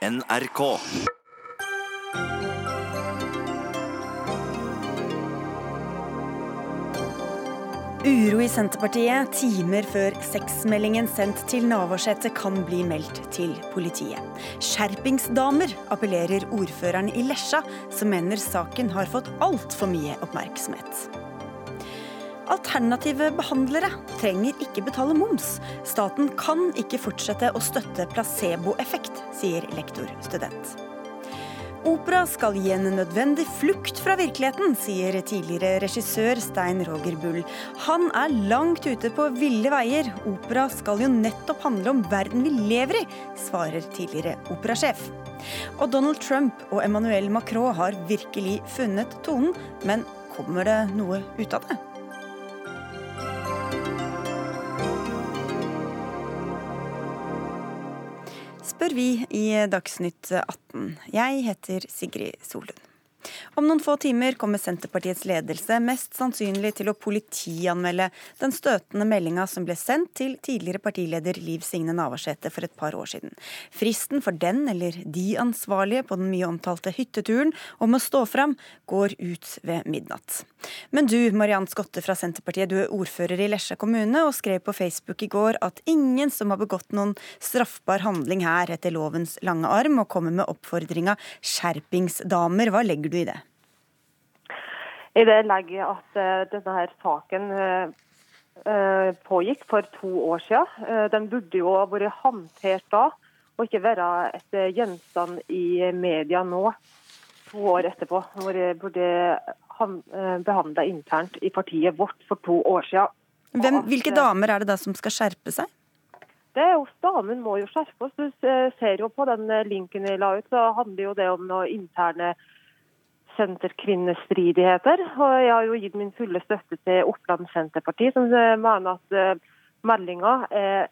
NRK. Uro i Senterpartiet timer før sexmeldingen sendt til Navarsete kan bli meldt til politiet. Skjerpingsdamer appellerer ordføreren i Lesja, som mener saken har fått altfor mye oppmerksomhet. Alternative behandlere trenger ikke betale moms. Staten kan ikke fortsette å støtte placeboeffekt, sier lektorstudent. Opera skal gi en nødvendig flukt fra virkeligheten, sier tidligere regissør Stein Roger Bull. Han er langt ute på ville veier. Opera skal jo nettopp handle om verden vi lever i, svarer tidligere operasjef. Og Donald Trump og Emmanuel Macron har virkelig funnet tonen, men kommer det noe ut av det? Spør vi i Dagsnytt 18. Jeg heter Sigrid Solund. Om noen få timer kommer Senterpartiets ledelse mest sannsynlig til å politianmelde den støtende meldinga som ble sendt til tidligere partileder Liv Signe Navarsete for et par år siden. Fristen for den eller de ansvarlige på den mye omtalte hytteturen om å stå fram går ut ved midnatt. Men du Mariann Skotte fra Senterpartiet, du er ordfører i Lesja kommune og skrev på Facebook i går at ingen som har begått noen straffbar handling her etter lovens lange arm, og kommer med oppfordringa 'skjerpingsdamer'. Hva legger du i det? I det legger jeg at uh, denne her saken uh, pågikk for to år siden. Den burde jo ha vært håndtert da, og ikke være et gjenstand i media nå, to år etterpå. Hvor det burde behandla internt i partiet vårt for to år siden. Hvem, hvilke damer er det da som skal skjerpe seg? Det er oss Damen må jo skjerpe oss. Du ser jo på den linken jeg la ut, så handler jo det om noe interne senterkvinnestridigheter. Og jeg har jo gitt min fulle støtte til Oppland Senterparti, som mener at uh, meldinga er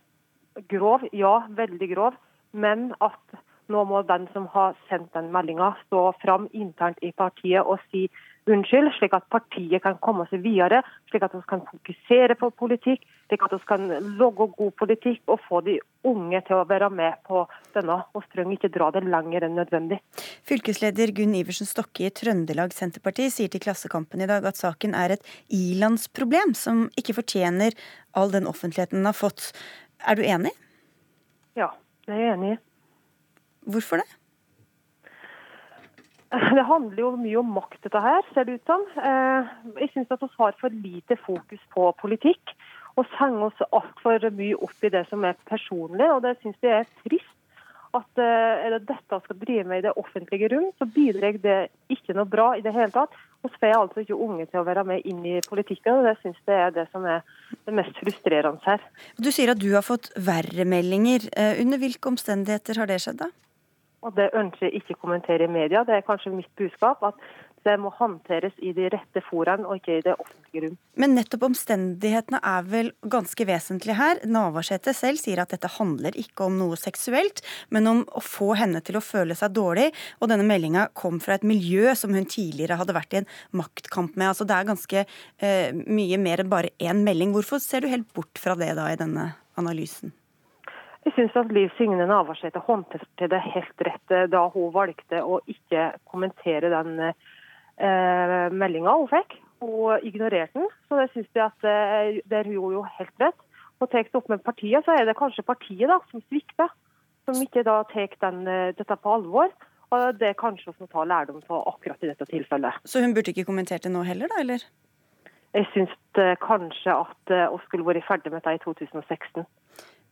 grov, ja, veldig grov, men at nå må den som har sendt den meldinga, stå fram internt i partiet og si unnskyld, slik at partiet kan komme seg videre, slik at vi kan fokusere på politikk, slik at vi kan logge god politikk og få de unge til å være med på denne. Vi trenger ikke dra det lenger enn nødvendig. Fylkesleder Gunn Iversen Stokke i Trøndelag Senterparti sier til Klassekampen i dag at saken er et ilandsproblem som ikke fortjener all den offentligheten den har fått. Er du enig? Ja, det er jeg enig i. Hvorfor det? Det handler jo mye om makt, dette her, ser det ut som. Eh, jeg syns at vi har for lite fokus på politikk. Og henger oss altfor mye opp i det som er personlig, og det syns jeg er trist. At eh, er det dette skal drive med i det offentlige rom, så bidrar det ikke noe bra i det hele tatt. Vi får altså ikke unge til å være med inn i politikken, og det syns jeg er det som er det mest frustrerende her. Du sier at du har fått verre meldinger. Eh, under hvilke omstendigheter har det skjedd, da? Og Det ønsker jeg ikke kommentere i media. Det er kanskje mitt budskap. at det må håndteres i de rette foraene og ikke i det offentlige rom. Men nettopp omstendighetene er vel ganske vesentlige her. Navarsete selv sier at dette handler ikke om noe seksuelt, men om å få henne til å føle seg dårlig. Og denne meldinga kom fra et miljø som hun tidligere hadde vært i en maktkamp med. Altså Det er ganske eh, mye mer enn bare én melding. Hvorfor ser du helt bort fra det da i denne analysen? Jeg syns at Liv Signe Navarsete håndterte det helt rett eh, da hun valgte å ikke kommentere den eh, meldinga hun fikk. Hun ignorerte den. Så det syns jeg at eh, hun gjorde jo helt rett. Og tar det opp med partiet, så er det kanskje partiet da, som svikter. Som ikke da tar eh, dette på alvor. Og det er kanskje å ta lærdom av akkurat i dette tilfellet. Så hun burde ikke kommentert det nå heller, da, eller? Jeg syns kanskje at hun skulle vært ferdig med det i 2016.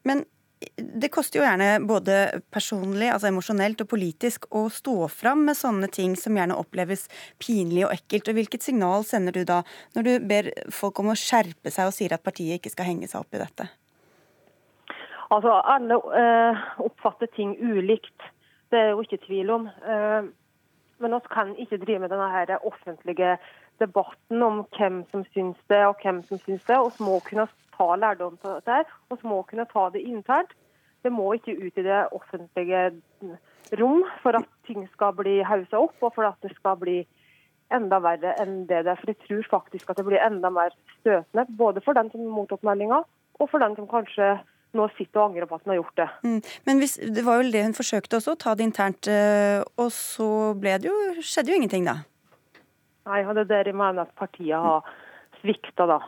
Men det koster jo gjerne både personlig, altså emosjonelt og politisk å stå fram med sånne ting som gjerne oppleves pinlig og ekkelt. Og Hvilket signal sender du da når du ber folk om å skjerpe seg og sier at partiet ikke skal henge seg opp i dette? Altså, Alle øh, oppfatter ting ulikt. Det er jo ikke tvil om. Uh, men vi kan ikke drive med denne her offentlige debatten om hvem som syns det og hvem som syns det. Vi må kunne ta lærdom av dette. Vi må kunne ta det internt. Det må ikke ut i det offentlige rom for at ting skal bli haussa opp, og for at det skal bli enda verre enn det det er. For jeg tror faktisk at det blir enda mer støtende, både for den som mottok meldinga, og for den som kanskje nå sitter og angrer på at hun har gjort det. Mm. Men hvis, det var vel det hun forsøkte også, å ta det internt, eh, og så ble det jo, skjedde jo ingenting da? Nei, og det er der jeg mener at partiet har svikta, da.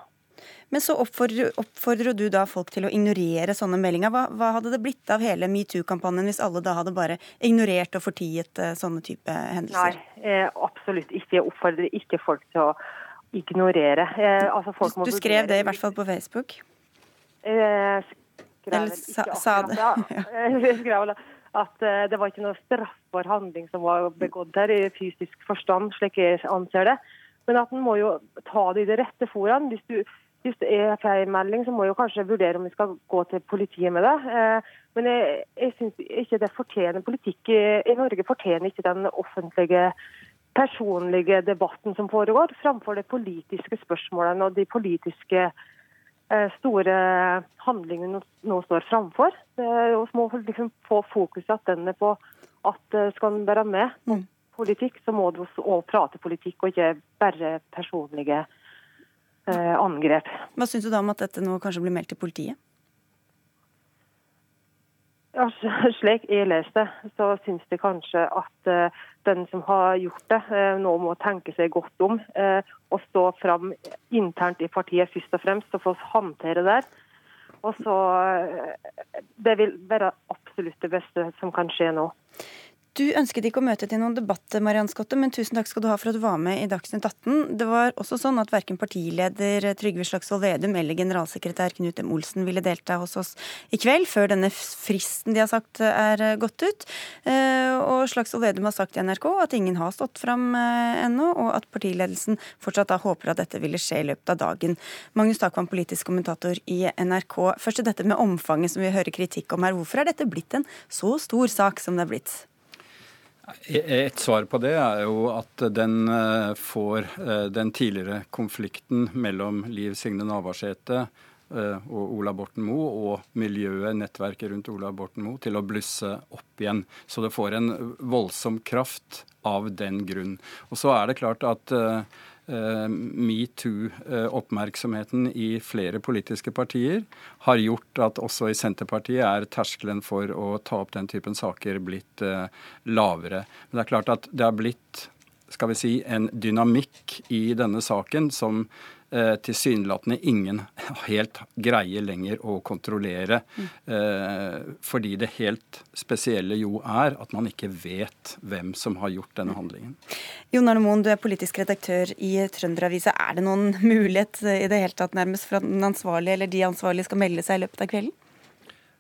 Men så oppfordrer, oppfordrer, du da folk til å ignorere sånne meldinger. Hva, hva hadde det blitt av hele metoo-kampanjen hvis alle da hadde bare ignorert og fortiet uh, sånne type hendelser? Nei, eh, absolutt ikke. Jeg oppfordrer ikke folk til å ignorere. Eh, altså du, du skrev det i hvert fall på Facebook? Eh, Eller sa, sa det? Jeg skrev at det var ikke noe straffbar handling som var begått her i fysisk forstand, slik jeg anser det. Men at en må jo ta det i det rette foran. Hvis du hvis det er feil melding, så må jeg kanskje vurdere om vi skal gå til politiet med det. Eh, men jeg, jeg syns ikke det fortjener politikk. I Norge fortjener ikke den offentlige, personlige debatten som foregår, framfor det politiske spørsmålene og de politiske eh, store handlingene nå står framfor. Vi må liksom få fokuset at den er på at eh, skal en være med mm. politikk, så må du også prate politikk, og ikke bare personlige angrep. Hva syns du da om at dette nå kanskje blir meldt til politiet? Ja, slik jeg leser det, så syns jeg kanskje at uh, den som har gjort det, uh, nå må tenke seg godt om uh, og stå fram internt i partiet først og fremst og få oss håndtere det. Og så Det vil være absolutt det beste som kan skje nå. Du ønsket ikke å møte til noen debatt, Mariann Skotte, men tusen takk skal du ha for at du var med i Dagsnytt 18. Det var også sånn at verken partileder Trygve Slagsvold Vedum eller generalsekretær Knut M. Olsen ville delta hos oss i kveld, før denne fristen de har sagt er gått ut. Eh, og Slagsvold Vedum har sagt i NRK at ingen har stått fram eh, ennå, og at partiledelsen fortsatt da håper at dette ville skje i løpet av dagen. Magnus Takvam, politisk kommentator i NRK. Først til dette med omfanget som vi hører kritikk om her. Hvorfor er dette blitt en så stor sak som det er blitt? Et svar på det er jo at den eh, får eh, den tidligere konflikten mellom Liv Signe Navarsete eh, og Ola Borten Moe og miljøet, nettverket rundt Ola Borten Moe, til å blusse opp igjen. Så det får en voldsom kraft av den grunn. Og så er det klart at metoo-oppmerksomheten i flere politiske partier har gjort at også i Senterpartiet er terskelen for å ta opp den typen saker blitt eh, lavere. Men det er klart at det har blitt skal vi si, en dynamikk i denne saken som eh, tilsynelatende ingen helt greier lenger å kontrollere. Eh, fordi det helt spesielle jo er at man ikke vet hvem som har gjort denne handlingen. Jon Arne Moen, du er politisk redaktør i Trønderavisa. Er det noen mulighet i det hele tatt nærmest for at den ansvarlige eller de ansvarlige skal melde seg i løpet av kvelden?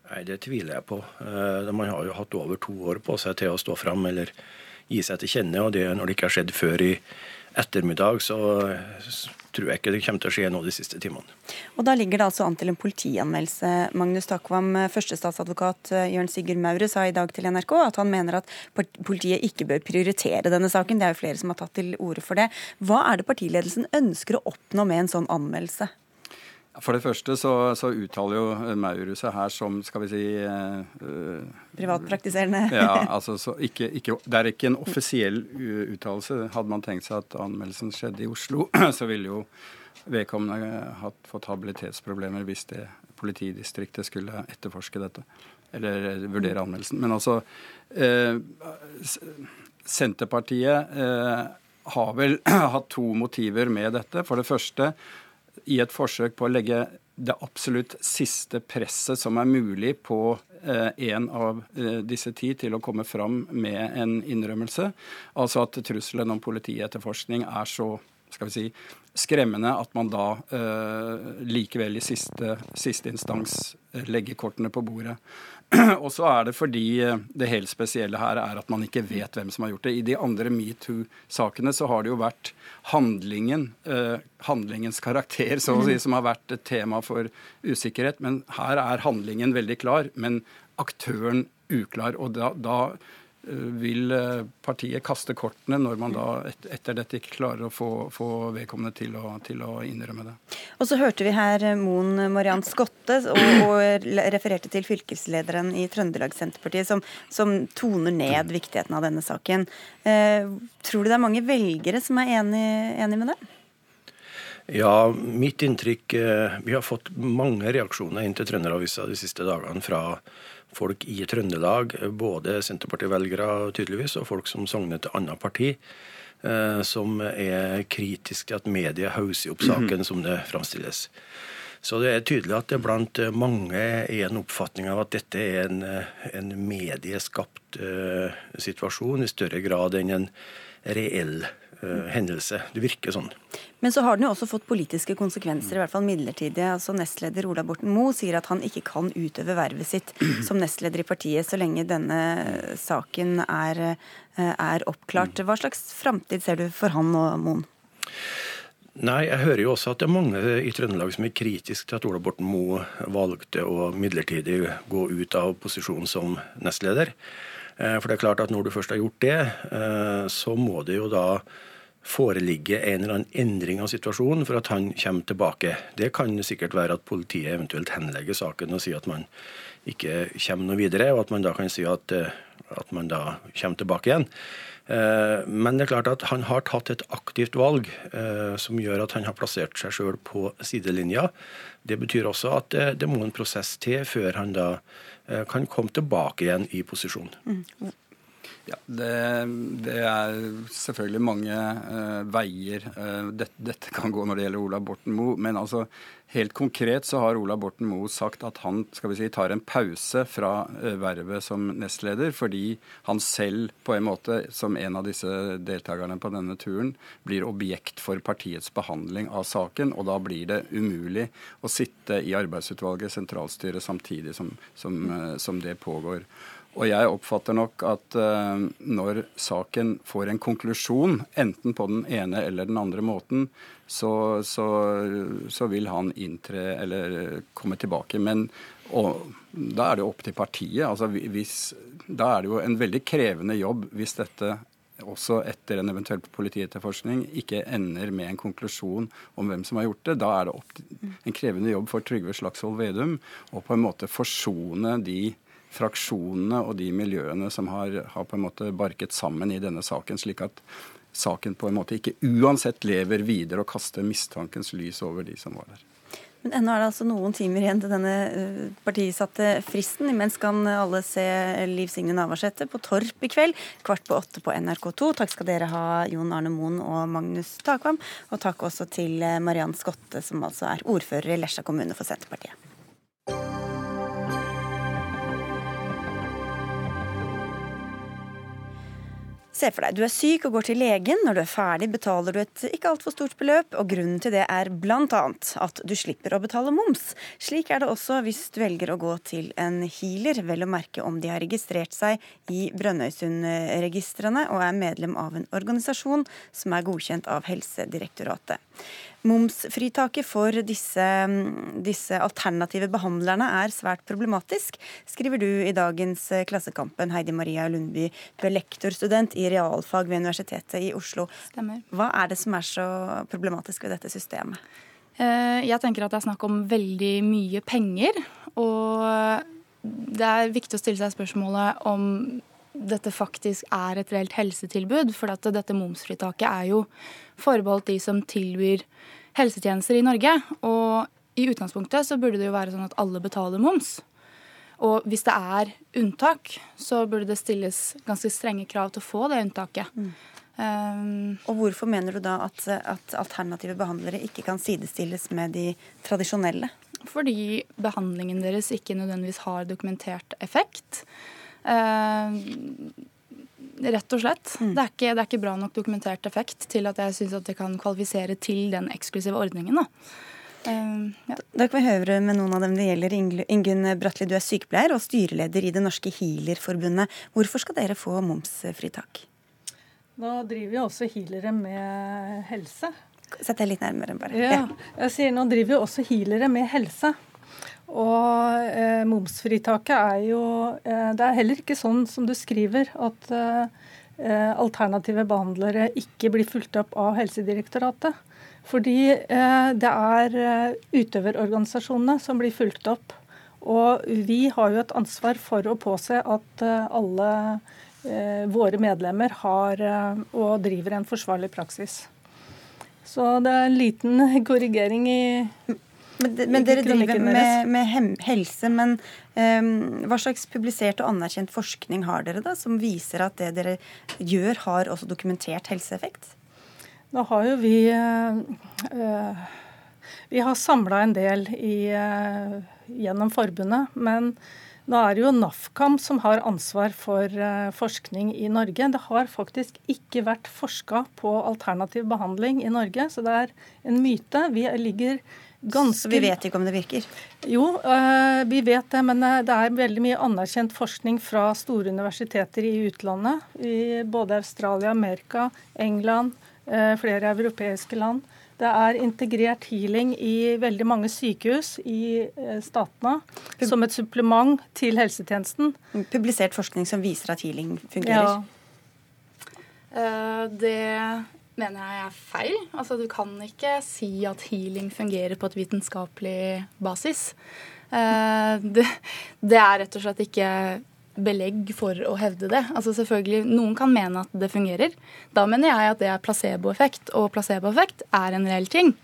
Nei, Det tviler jeg på. Eh, man har jo hatt over to år på seg til å stå fram eller gi seg til kjenne. og det, Når det ikke har skjedd før i ettermiddag, så tror jeg ikke det kommer til å skje nå de siste timene. Og Da ligger det altså an til en politianmeldelse. Magnus Takvam, førstestatsadvokat eh, Jørn Sigurd Maure sa i dag til NRK at han mener at politiet ikke bør prioritere denne saken. Det er jo flere som har tatt til orde for det. Hva er det partiledelsen ønsker å oppnå med en sånn anmeldelse? For det første så, så uttaler jo Maurus seg her som, skal vi si uh, Privatpraktiserende? ja, altså ikke, ikke, Det er ikke en offisiell uttalelse. Hadde man tenkt seg at anmeldelsen skjedde i Oslo, så ville jo vedkommende hatt, fått habilitetsproblemer hvis det politidistriktet skulle etterforske dette. Eller vurdere anmeldelsen. Men altså uh, Senterpartiet uh, har vel hatt to motiver med dette. For det første i et forsøk på å legge det absolutt siste presset som er mulig på eh, en av eh, disse ti til å komme fram med en innrømmelse. Altså at trusselen om politietterforskning er så skal vi si, skremmende at man da eh, likevel i siste, siste instans legger kortene på bordet. Og så er det fordi eh, det helt spesielle her er at man ikke vet hvem som har gjort det. I de andre metoo-sakene så har det jo vært handlingen, eh, handlingens karakter, så å si, mm. som har vært et tema for usikkerhet. Men her er handlingen veldig klar, men aktøren uklar. Og da, da vil eh, partiet kaste kortene når man da etter dette ikke klarer å få, få vedkommende til å, til å, innrømme det. Og så hørte vi her eh, Moen Mariann Skotte og, og, refererte til fylkeslederen i Trøndelag Senterpartiet som, som toner ned viktigheten av denne saken. Eh, tror du det er mange velgere som er enig, enig med det? Ja, mitt inntrykk eh, Vi har fått mange reaksjoner inn til Trønderavisa de siste dagene fra folk i Trøndelag, både Senterparti-velgere tydeligvis, og folk som sogner til annet parti, eh, som er kritiske til at media hauser opp saken som det framstilles. Så det er tydelig at det blant mange er en oppfatning av at dette er en, en medieskapt uh, situasjon i større grad enn en reell uh, hendelse. Det virker sånn. Men så har den jo også fått politiske konsekvenser, i hvert fall midlertidige. Altså Nestleder Ola Borten Moe sier at han ikke kan utøve vervet sitt som nestleder i partiet så lenge denne saken er, eh, er oppklart. Hva slags framtid ser du for han og Moen? Nei, jeg hører jo også at det er mange i Trøndelag som er kritiske til at Ola Borten Moe valgte å midlertidig gå ut av posisjonen som nestleder. Eh, for det er klart at når du først har gjort det, eh, så må det jo da foreligge en eller annen endring av situasjonen for at han kommer tilbake. Det kan sikkert være at politiet eventuelt henlegger saken og sier at man ikke kommer noe videre, og at man da kan si at, eh, at man da kommer tilbake igjen. Eh, men det er klart at han har tatt et aktivt valg eh, som gjør at han har plassert seg sjøl på sidelinja. Det betyr også at det må en prosess til før han da kan komme tilbake igjen i posisjon. Mm. Ja, det, det, er selvfølgelig mange uh, veier uh, dette, dette, kan gå når det gjelder Ola Borten Moe. Men altså, helt konkret så har Ola Borten Moe sagt at han skal vi si, tar en pause fra uh, vervet som nestleder, fordi han selv på en måte, som en av disse deltakerne på denne turen, blir objekt for partiets behandling av saken. Og da blir det umulig å sitte i arbeidsutvalget, sentralstyret, samtidig som, som, som det pågår. Og jeg oppfatter nok at uh, når saken får en konklusjon, enten på den ene eller den andre måten, så, så, så vil han inntre eller komme tilbake. Men og, da er det opp til partiet. Altså, hvis, da er det jo en veldig krevende jobb hvis dette også etter en eventuell politietterforskning ikke ender med en konklusjon om hvem som har gjort det. Da er det en krevende jobb for Trygve Slagsvold Vedum å på en måte forsone de fraksjonene og de miljøene som har, har, på en måte barket sammen i denne saken, slik at saken på en måte ikke uansett lever videre og kaster mistankens lys over de som var der. Men ennå er det altså noen timer igjen til denne eh, partisatte fristen. Imens kan alle se Liv Signe Navarsete på Torp i kveld, kvart på åtte på NRK2. Takk skal dere ha, Jon Arne Moen og Magnus Takvam. Og takk også til eh, Mariann Skotte, som altså er ordfører i Lesja kommune for Senterpartiet. Se for deg, du er syk og går til legen. Når du er ferdig, betaler du et ikke altfor stort beløp, og grunnen til det er bl.a. at du slipper å betale moms. Slik er det også hvis du velger å gå til en healer, vel å merke om de har registrert seg i Brønnøysundregistrene og er medlem av en organisasjon som er godkjent av Helsedirektoratet. Momsfritaket for disse, disse, alternative behandlerne er svært problematisk, skriver du i dagens Klassekampen. Heidi Maria Lundby, du er lektorstudent i realfag ved Universitetet i Oslo. Stemmer. Hva er det som er så problematisk ved dette systemet? Eh, jeg tenker at det er snakk om veldig mye penger. Og det er viktig å stille seg spørsmålet om dette faktisk er et reelt helsetilbud. For at dette momsfritaket er jo forbeholdt de som tilbyr helsetjenester i Norge. Og i utgangspunktet så burde det jo være sånn at alle betaler moms. Og hvis det er unntak, så burde det stilles ganske strenge krav til å få det unntaket. Mm. Um, og hvorfor mener du da at, at, alternative behandlere ikke kan sidestilles med de tradisjonelle? Fordi behandlingen deres ikke nødvendigvis har dokumentert effekt. Uh, Rett og slett. Mm. Det, er ikke, det, er ikke, bra nok dokumentert effekt til at jeg syns at det kan kvalifisere til den eksklusive ordningen. da. Uh, ja. Da kan vi høre med noen av dem det gjelder. Ingunn Bratli, du er sykepleier og styreleder i Det norske Healerforbundet. Hvorfor skal dere få momsfritak? Da driver jo også healere med helse. Sett deg litt nærmere, bare. Ja, jeg sier Nå driver jo også healere med helse. Og eh, momsfritaket er jo eh, Det er heller ikke sånn som du skriver, at eh, alternative behandlere ikke blir fulgt opp av Helsedirektoratet. Fordi eh, det er eh, utøverorganisasjonene som blir fulgt opp. Og vi har jo et ansvar for å påse at eh, alle våre medlemmer har og driver en forsvarlig praksis. Så det er en liten korrigering i men, men dere driver med, med, helse, men um, hva slags publisert og anerkjent forskning har dere da, som viser at det dere gjør, har også dokumentert helseeffekt? Da har jo vi uh, Vi har samla en del i, uh, gjennom forbundet, men nå er det jo NAFKAM som har ansvar for forskning i Norge. Det har faktisk ikke vært forska på alternativ behandling i Norge, så det er en myte. Vi ligger ganske Så vi vet ikke om det virker? Jo, uh, vi vet det. Men uh, det er veldig mye anerkjent forskning fra store universiteter i utlandet. I både Australia, Amerika, England, flere europeiske land. Det er integrert healing i veldig mange sykehus i eh, statene som et supplement til helsetjenesten. Publisert forskning som viser at healing fungerer? Ja. Eh, det mener jeg er feil. Altså, du kan ikke si at healing fungerer på et vitenskapelig basis. Eh, det, det er rett og slett ikke belegg for å hevde det. Altså selvfølgelig, Noen kan mene at det fungerer. Da mener jeg at det er placeboeffekt, og placeboeffekt er en reell ting.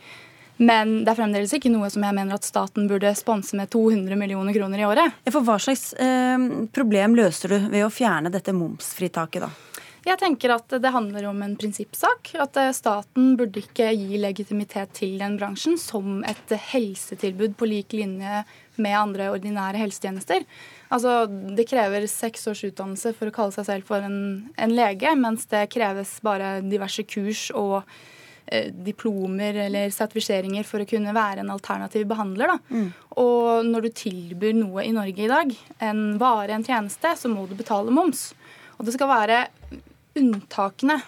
Men det er fremdeles ikke noe som jeg mener at staten burde sponse med 200 millioner kroner i året. For Hva slags eh, problem løser du ved å fjerne dette momsfritaket, da? Jeg tenker at det handler om en prinsippsak. At eh, staten burde ikke gi legitimitet til den bransjen som et helsetilbud på lik linje med andre ordinære helsetjenester. Altså, Det krever seks års utdannelse for å kalle seg selv for en, en lege, mens det kreves bare diverse kurs og eh, diplomer eller sertifiseringer for å kunne være en alternativ behandler. Mm. Og når du tilbyr noe i Norge i dag, en vare, en tjeneste, så må du betale moms. Og det skal være unntakene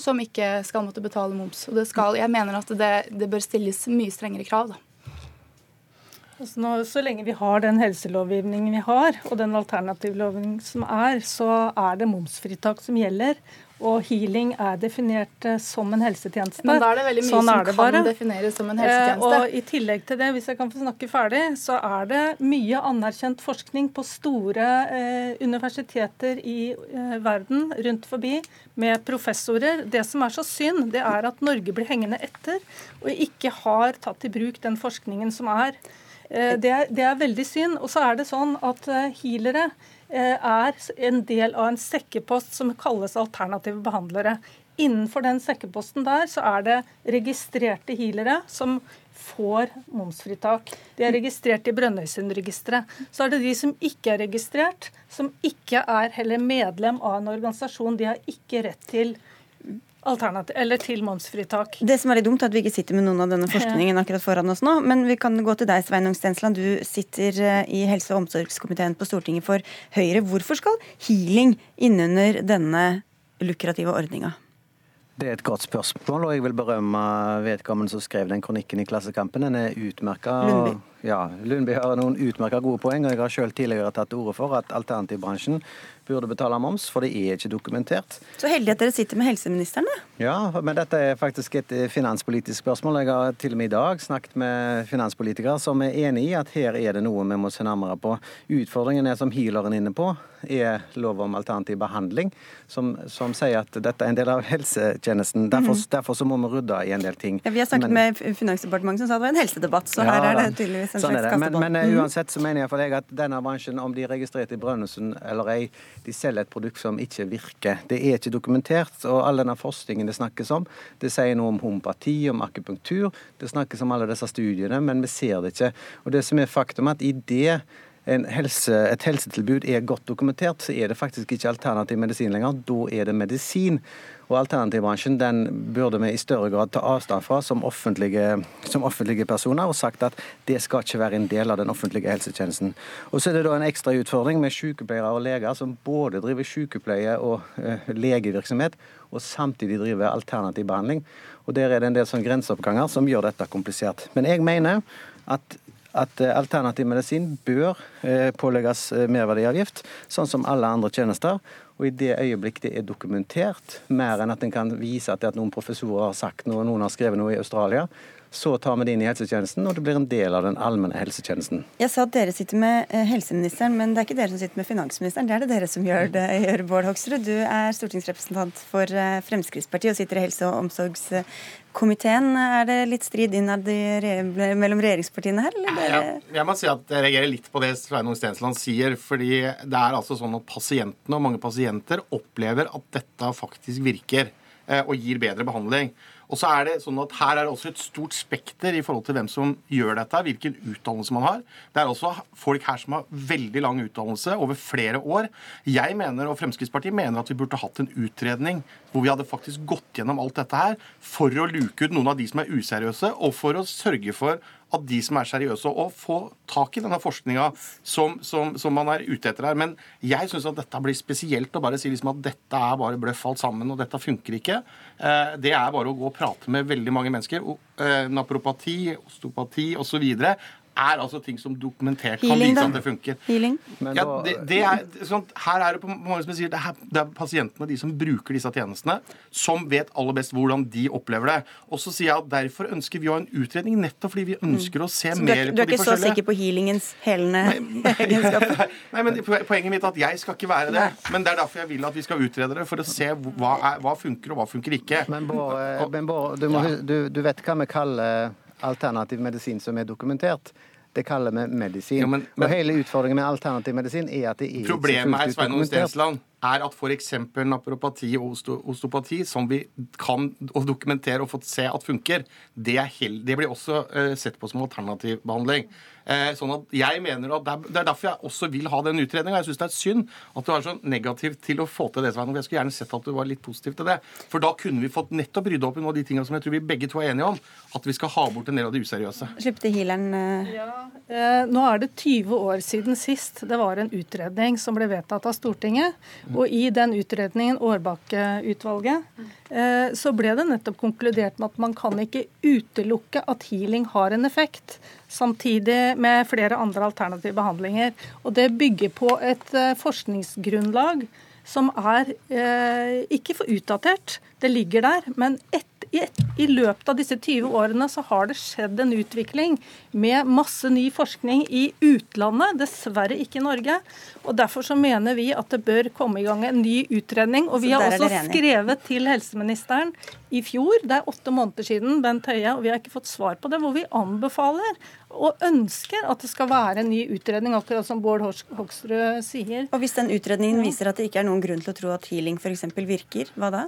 som ikke skal måtte betale moms. Og skal, jeg mener at det, det bør stilles mye strengere krav. da. Altså nå, så lenge vi har den helselovgivningen vi har, og den alternativlovgivningen som er, så er det momsfritak som gjelder. Og healing er definert eh, som en helsetjeneste. Men da er det veldig mye sånn som kan defineres som en helsetjeneste. Eh, og I tillegg til det, hvis jeg kan få snakke ferdig, så er det mye anerkjent forskning på store eh, universiteter i eh, verden rundt forbi med professorer. Det som er så synd, det er at Norge blir hengende etter og ikke har tatt i bruk den forskningen som er. Eh, det er, det er, veldig synd. Og så er det sånn at eh, healere er en del av en sekkepost som kalles alternative behandlere. Innenfor den sekkeposten der så er det registrerte healere som får momsfritak. De er registrert i Brønnøysundregisteret. Så er det de som ikke er registrert, som ikke er heller medlem av en organisasjon. De har ikke rett til Alternativ, eller til momsfritak. Det som er litt dumt, er at vi ikke sitter med noen av denne forskningen akkurat foran oss nå. Men vi kan gå til deg, Sveinung Stensland. Du sitter eh, i helse- og omsorgskomiteen på Stortinget for Høyre. Hvorfor skal healing innunder denne lukrative ordninga? Det er et godt spørsmål, og jeg vil berømme vedkommende som skrev den kronikken i Klassekampen. Den er utmerka. Lundby. Ja, Lundby har noen utmerka gode poeng, og jeg har selv tidligere tatt til orde for at alternativbransjen burde betale moms, for det er ikke dokumentert. Så heldig at dere sitter med helseministeren, da. Ja, men dette er faktisk et eh, finanspolitisk spørsmål. Jeg har til og med i dag snakket med finanspolitikere som er enig i at her er det noe vi må se nærmere på. Utfordringen er, som healeren er inne på, er lov om alternativ behandling, som, som, sier at dette er en del av helsetjenesten. Derfor, mm -hmm. derfor så må vi rydde i en del ting. Ja, vi har snakket men, med Finansdepartementet som sa det var en helsedebatt, så ja, her er det tydeligvis en sånn er det. Men, men mm -hmm. uansett så mener jeg for deg at denne bransjen, om de er registrert i Brønnøysund eller ei, de selger et produkt som ikke virker. Det er ikke dokumentert. Og all denne forskningen det snakkes om, det sier noe om homopati, om akupunktur. Det snakkes om alle disse studiene, men vi ser det ikke. Og det som er faktum, at i det helse, et helsetilbud er godt dokumentert, så er det faktisk ikke alternativ medisin lenger. Da er det medisin. Og Alternativbransjen den burde vi i større grad ta avstand fra som offentlige, som offentlige, personer, og sagt at det skal ikke være en del av den offentlige helsetjenesten. Og Så er det da en ekstra utfordring med sykepleiere og leger som både driver sykepleie og uh, legevirksomhet, og samtidig driver alternativ behandling. Og Der er det en del sånn grenseoppganger som gjør dette komplisert. Men jeg mener at at eh, alternativ medisin bør eh, pålegges eh, merverdiavgift, sånn som alle andre tjenester. Og i det øyeblikk det er dokumentert, mer enn at en kan vise at, at noen professorer har sagt noe, noen har skrevet noe i Australia, Så tar vi det inn i helsetjenesten, og det blir en del av den allmenne helsetjenesten. Jeg sa at dere sitter med eh, helseministeren, men det er ikke dere som sitter med finansministeren. Det er det dere som gjør det, gjør Bård Hoksrud. Du er stortingsrepresentant for eh, Fremskrittspartiet og sitter i helse- og omsorgskomiteen. Er det litt strid innad mellom regjeringspartiene her, eller? Jeg, jeg må si at jeg reagerer litt på det Sveinung Stensland sier. fordi det er altså sånn at pasientene og mange pasienter opplever at dette faktisk virker eh, og gir bedre behandling. Og så er det sånn at Her er det også et stort spekter i forhold til hvem som gjør dette, hvilken utdannelse man har. Det er også folk her som har veldig lang utdannelse over flere år. Jeg mener, og Fremskrittspartiet mener at vi burde hatt en utredning hvor vi hadde faktisk gått gjennom alt dette her for å luke ut noen av de som er useriøse, og for å sørge for at de som er seriøse, og få tak i denne forskninga som, som, som, man er ute etter her. Men jeg syns at dette blir spesielt å bare si liksom at dette er bare bløff alt sammen, og dette funker ikke. Eh, det er bare å gå og prate med veldig mange mennesker. Eh, napropati, osteopati osv er altså ting som dokumentert kan vise at det funker. Healing? Ja, det, det er, sånn, her er det på mange som sier, det er, det er pasientene, de som bruker disse tjenestene, som vet aller best hvordan de opplever det. Og så sier jeg at derfor ønsker vi å ha en utredning, nettopp fordi vi ønsker å se så mer på de forskjellige Du er ikke så sikker på healingens helende egenskaper? Nei, men poenget mitt er at jeg skal ikke være det. Men det er derfor jeg vil at vi skal utrede det, for å se hva, er, hva funker og hva funker ikke. Men Bård, eh, du, du, du vet hva vi kaller alternativ medisin som er dokumentert. Det kaller vi medisin. Jo, men, men, og hele utfordringen med alternativ medisin er at det er Problemet her, Sveinung Stensland, er at f.eks. napropati og osteopati, som vi kan dokumentere og fått se at funker, det, det blir også uh, sett på som alternativ behandling. Eh, sånn at jeg mener at Det er derfor jeg også vil ha den utredninga. Jeg syns det er synd at du er så negativ til å få til det. Jeg skulle gjerne sett at du var litt positiv til det. For da kunne vi fått nettopp rydda opp i noen av de tingene som jeg tror vi begge to er enige om. At vi skal ha bort en del av det useriøse. Slipp til healeren. Uh... Ja, eh, nå er det 20 år siden sist det var en utredning som ble vedtatt av Stortinget. Og i den utredningen, Årbakke-utvalget, eh, så ble det nettopp konkludert med at man kan ikke utelukke at healing har en effekt samtidig med flere andre alternative behandlinger. Og det bygger på et eh, forskningsgrunnlag som er eh, ikke for utdatert. Det ligger der. Men et, i, i, løpet av disse 20 årene så har det skjedd en utvikling med masse ny forskning i utlandet, dessverre ikke i Norge. Og Derfor så mener vi at det bør komme i gang en ny utredning. Og vi har også skrevet til helseministeren i fjor, det er åtte måneder siden, Bent Høie, og vi har ikke fått svar på det, hvor vi anbefaler og ønsker at det skal være en ny utredning, akkurat som Bård Hoksrud sier. Og Hvis den utredningen viser at det ikke er noen grunn til å tro at healing f.eks. virker, hva da?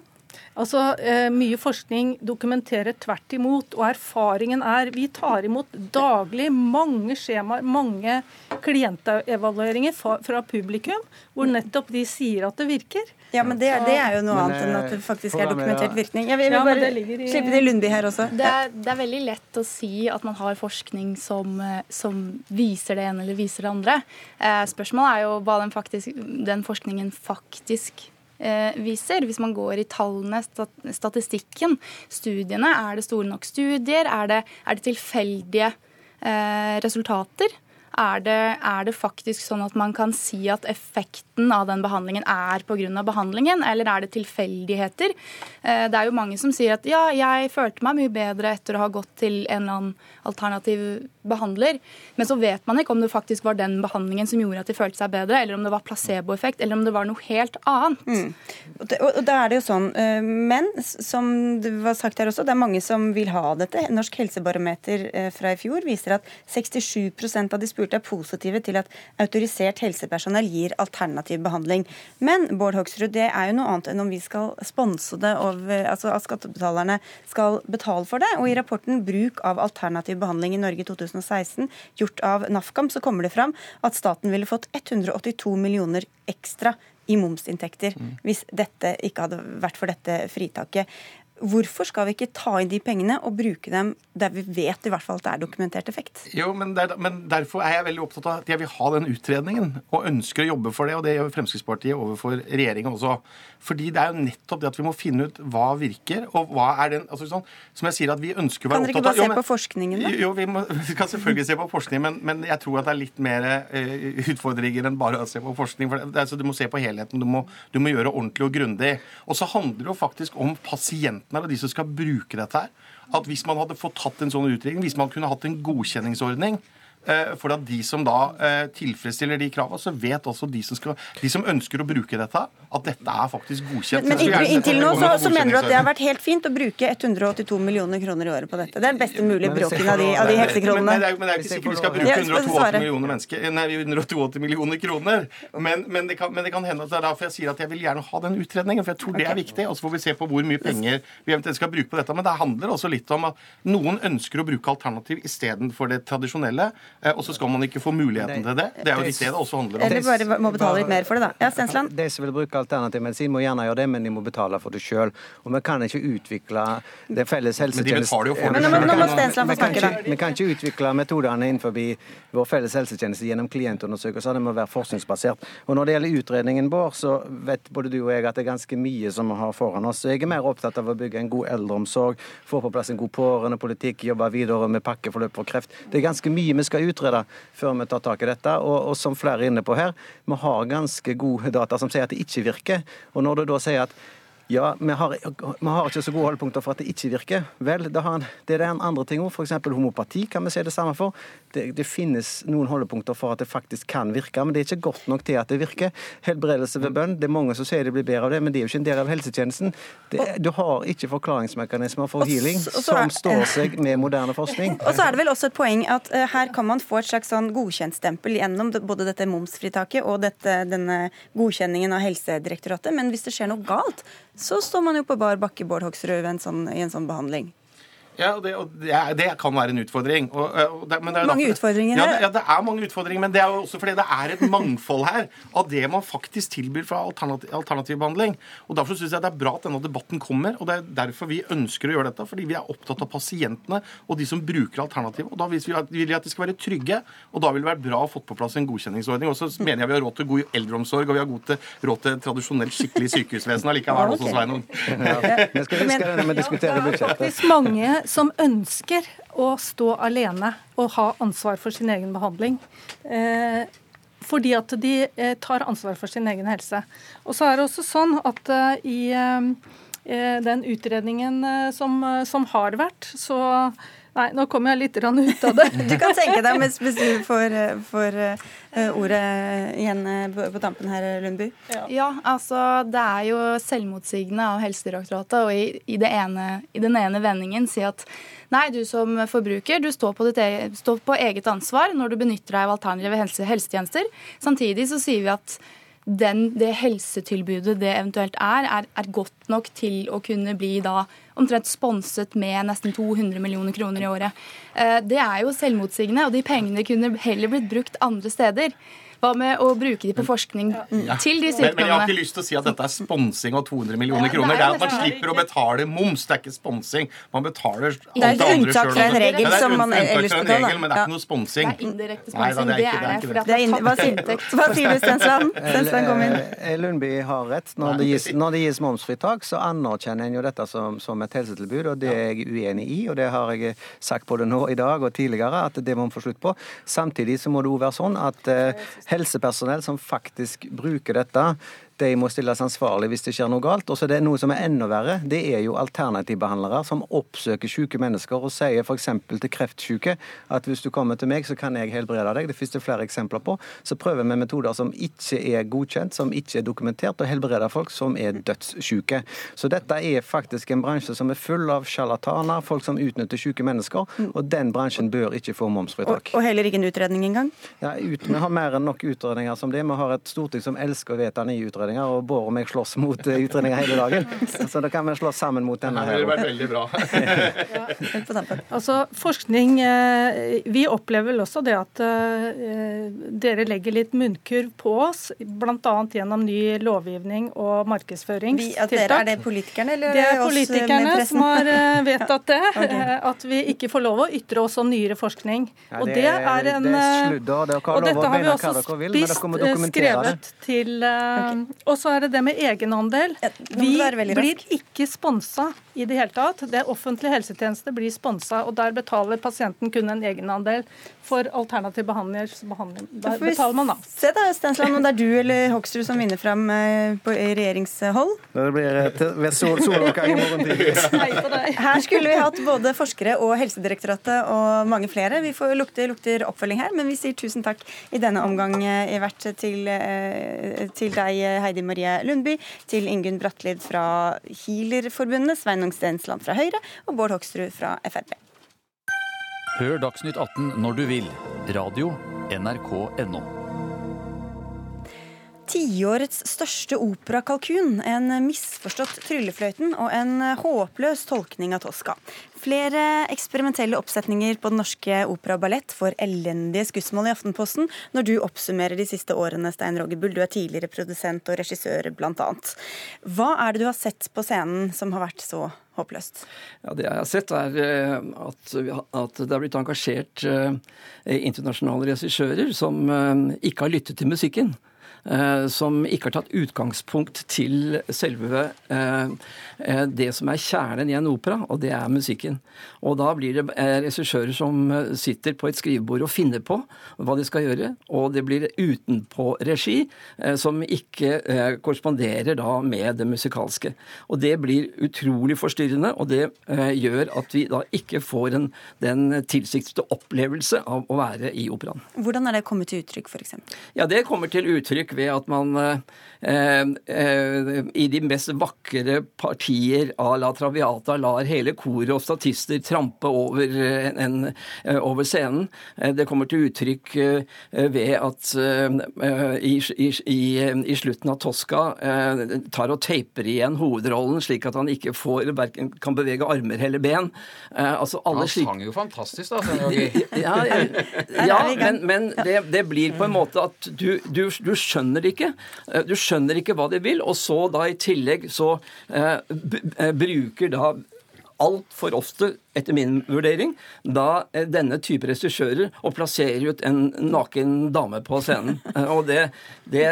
Altså, eh, Mye forskning dokumenterer tvert imot. Og erfaringen er Vi tar imot daglig mange skjemaer, mange klientevalueringer fra, fra publikum, hvor nettopp de sier at det virker. Ja, men det, det er jo noe men, annet enn at det eh, faktisk er dokumentert virkning. Jeg vil, jeg vil bare i... slippe til Lundby her også. Det er, det er, veldig lett å si at man har forskning som, eh, som viser det ene eller viser det andre. Eh, spørsmålet er jo hva den, faktisk, den forskningen faktisk viser. Hvis man går i tallene, statistikken, studiene, er det store nok studier? Er det, er det tilfeldige eh, resultater? Er det, er det, faktisk sånn at man kan si at effekten av den behandlingen er pga. behandlingen, eller er det tilfeldigheter? Eh, det er jo mange som sier at ja, jeg følte meg mye bedre etter å ha gått til en eller annen alternativ behandler, men så vet man ikke om det faktisk var den behandlingen som gjorde at de følte seg bedre, eller om det var placeboeffekt, eller om det var noe helt annet. Mm. Og da er det jo sånn, eh, Men som det var sagt her også, det er mange som vil ha dette. Norsk helsebarometer eh, fra i fjor viser at 67 av de spurte er positive til at autorisert helsepersonell gir alternativ behandling. Men Bård Hoksrud, det er jo noe annet enn om vi skal sponse det, over, altså at skattebetalerne skal betale for det. Og i rapporten 'Bruk av alternativ behandling i Norge 2016', gjort av NAFKAM, så kommer det fram at staten ville fått 182 millioner ekstra i momsinntekter mm. hvis dette ikke hadde vært for dette fritaket. Hvorfor skal vi ikke ta inn de pengene og bruke dem der vi vet i hvert fall at det er dokumentert effekt? Jo, men, der, men, Derfor er jeg veldig opptatt av at jeg vil ha den utredningen, og ønsker å jobbe for det. Og det gjør Fremskrittspartiet overfor regjeringa også. Fordi det er jo nettopp det at vi må finne ut hva virker, og hva er den altså sånn, Som jeg sier, at vi ønsker å være opptatt av Kan dere ikke bare se på forskningen, da? Jo, vi, må, vi, kan selvfølgelig se på forskning, men, men, jeg tror at det er litt mer uh, utfordringer enn bare å se på forskning. For det, altså, du må se på helheten. Du må, du må gjøre ordentlig og grundig. Og så handler det jo faktisk om pasienten debatten her, de som skal bruke dette her, at hvis man hadde fått tatt en sånn utredning, hvis man kunne hatt en godkjenningsordning for at de som da eh, tilfredsstiller de kravene, så vet også de som, skal, de som ønsker å bruke dette, at dette er faktisk godkjent. Men men inntil, inntil nå så, så mener du at det har vært helt fint å bruke 182 millioner kroner i året på dette. Det er den beste mulige bråken av de, av de lov- Men, men, det er, men det er ikke sikkert vi skal bruke Ja, skal du 182 millioner, mennesker, nei, 182 millioner kroner. Men, men, det kan, men det kan hende at det er derfor jeg sier at jeg vil gjerne ha den utredningen. For jeg tror det er viktig. Og så får vi se på hvor mye penger vi eventuelt skal bruke på dette. Men det handler også litt om at noen ønsker å bruke alternativ istedenfor det tradisjonelle. Eh, Og så skal man ikke få muligheten til det. Det er jo det det også handler om. Eller bare må betale litt mer for det, da. Ja, Stensland? De som vil bruke alternativ medisin, må gjerne gjøre det, men de må betale for det sjøl. Og vi kan ikke utvikle det felles de helsetjenesten det Men nå må- Stensland få snakke, da. ikke- Vi kan ikke utvikle metodene innenfor vår felles helsetjeneste gjennom klientundersøkelser. Det må være forskningsbasert. Og Når det gjelder utredningen vår, så vet både du og jeg at det er ganske mye som vi har foran oss. Så Jeg er mer opptatt av å bygge en god eldreomsorg, få på plass en god pårørendepolitikk, jobbe videre med pakkeforløp for kreft. Det er ganske mye vi skal utrede før vi tar tak i dette. Og, og som flere er inne på her, vi har ganske gode data som sier at det ikke virker. Og når du da sier at ja, vi har, vi har ikke så gode holdepunkter for at det ikke virker. Vel, det, har, det er en andre ting òg. F.eks. homopati kan vi se det samme for. Det, det finnes noen holdepunkter for at det faktisk kan virke, men det er ikke godt nok til at det virker. Helbredelse ved bønn, det er mange som sier det blir bedre av det, men det er jo ikke en del av helsetjenesten. Det, du har ikke forklaringsmekanismer for healing som står seg med moderne forskning. Og så er det vel også et poeng at eh, her kan man få et slags sånn godkjentstempel gjennom både dette momsfritaket og dette, denne godkjenningen av Helsedirektoratet. Men hvis det skjer noe galt, så står man jo på bar bakke, Bård Hoksrud, ved en sånn, i en sånn behandling. Ja, det, og det, er, det kan være en utfordring. Og, og det, men det er Mange derfor- utfordringer ja, her. det, ja, det er mange utfordringer, men det er jo også fordi det er et mangfold her av det man faktisk tilbyr fra alternativ, alternativ behandling. Og Derfor syns jeg det er bra at denne debatten kommer, og det er derfor vi ønsker å gjøre dette. Fordi vi er opptatt av pasientene og de som bruker alternativ. Og da vil vi at, de skal være trygge, og da vil det være bra å få på plass en godkjenningsordning. Og så mener jeg vi har råd til god eldreomsorg, og vi har god til, råd til tradisjonelt skikkelig sykehusvesen allikevel også. Sveinung. Ja. men skal vi, det når vi diskuterer budsjettet. Mange som ønsker å stå alene og ha ansvar for sin egen behandling. Eh, fordi at de eh, tar ansvar for sin egen helse. Og så er det også sånn at eh, i eh, den utredningen eh, som, eh, som har vært, så Nei, nå kom jeg litt ut av det. Du kan tenke deg hvis, hvis du får, eh, får eh, ordet igjen eh, på tampen her, Lundby. Ja, altså det er jo selvmotsigende av Helsedirektoratet å i, i, i den ene vendingen si at nei, du som forbruker, du står på, ditt eget, står på eget ansvar når du benytter deg av alternative helse, helsetjenester. Samtidig så sier vi at den, det helsetilbudet det eventuelt er, er, er godt nok til å kunne bli da omtrent sponset med nesten 200 millioner kroner i året. Eh, Det er jo selvmotsigende, og de pengene kunne heller blitt brukt andre steder. Hva med å bruke de på forskning til de Men, men jeg har ikke lyst til å si at dette er sponsing av 200 millioner Ja, kroner. det Det er er at man slipper å betale moms. Det er ikke sponsing. Man betaler alt Det er et unntak fra en regel Ja, som man ellers betaler. regel, Men det er Ja. ikke noe sponsing. Det er indirekte Nei, da, sponsing. det er det ikke- det er ikke det. Det er er hva, sier, du, Stensland? Stensland, kom inn. Eh, Lundby har rett. Når det, gis, når det gis momsfritak, så anerkjenner en jo dette som, som et helsetilbud, og det er jeg uenig i. Og det har jeg sagt både nå i dag og tidligere, at det må vi få slutt på. Samtidig så må det òg være sånn at eh, helsepersonell som faktisk bruker dette, de må stilles ansvarlig hvis det skjer noe galt. Og så er det noe som er enda verre. Det er jo alternativbehandlere som oppsøker syke mennesker og sier f.eks. til kreftsyke at hvis du kommer til meg, så kan jeg helbrede deg. Det finnes det flere eksempler på. Så prøver vi metoder som ikke er godkjent, som ikke er dokumentert, og helbreder folk som er dødssyke. Så dette er faktisk en bransje som er full av sjarlataner, folk som utnytter syke mennesker, og den bransjen bør ikke få Og, momsfritak. og heller ikke en utredning engang? Ja, ut, vi har mer enn nok utredninger som det. Vi har et storting som elsker å vedta nye utredninger, og Bård og meg slåss mot eh, utredninger hele dagen. Så da kan vi slåss sammen mot denne Det ville vært veldig bra. ja. Altså, forskning eh, Vi opplever vel også det at eh, dere legger litt munnkurv på oss, bl.a. gjennom ny lovgivning og Vi, at dere, er det politikerne, eller Det er oss, politikerne som har vedtatt det. okay. At vi ikke får lov å ytre oss om nyere forskning. Ja, Og det det er- en det er sludder. Dere har Og lov å dette har vi mene også hva dere vil, men dere spist, må dokumentere det. skrevet til, eh, og så er det det med egenandel. Vi blir ikke sponsa i det hele tatt. Det offentlige helsetjeneste blir sponsa, og der betaler pasienten kun en egenandel. For alternativ behandling, der betaler man av. Se da, Stensland, om det er du eller Hoksrud som vinner fram eh, på, regjeringshold. Det blir et sol soloppgang i morgen tidlig. Her skulle vi hatt både forskere og Helsedirektoratet og mange flere. Vi får lukte, lukter oppfølging her, men vi sier tusen takk i denne omgang i hvert til, til deg, Heidi Marie Lundby, til Ingunn Brattlid fra Healerforbundet, Sveinung Stensland fra Høyre og Bård Hoksrud fra Frp. Hør Dagsnytt 18 når du vil. Radio NRK.no. Tiårets største opera, 'Kalkun', en misforstått Tryllefløyten og en håpløs tolkning av Tosca. Flere eksperimentelle oppsetninger på Den norske opera og ballett får elendige skussmål i Aftenposten når du oppsummerer de siste årene, Stein Roger Bull. Du er tidligere produsent og regissør, bl.a. Hva er det du har sett på scenen som har vært så håpløst? Ja, Det jeg har sett, er eh, at, at det er blitt engasjert eh, internasjonale regissører som eh, ikke har lyttet til musikken. Eh, som ikke har tatt utgangspunkt til selve eh, eh, det som er kjernen i en opera, og det er musikken. Og da blir det regissører som sitter på et skrivebord og finner på hva de skal gjøre, og det blir utenpå-regi som ikke korresponderer da med det musikalske. Og det blir utrolig forstyrrende, og det gjør at vi da ikke får en, den tilsiktede opplevelse av å være i operaen. Hvordan er det kommet til uttrykk, f.eks.? Ja, det kommer til uttrykk ved at man eh, eh, i de mest vakre partier à La Traviata lar hele koret og statister trampe over, en, eh, over scenen. Det kommer til uttrykk ved at i, i, i, slutten av Tosca tar og teiper igjen hovedrollen, slik at han ikke får, verken kan bevege armer eller ben. Altså, han sang jo fantastisk, da. ja, ja, men, men det, det, blir på en måte at du, du, du skjønner det ikke. Eh, du skjønner ikke hva de vil, og så da i tillegg så eh, eh bruker da altfor ofte etter min vurdering, da eh, denne type regissører og plasserer ut en naken dame på scenen. Eh, og det Det,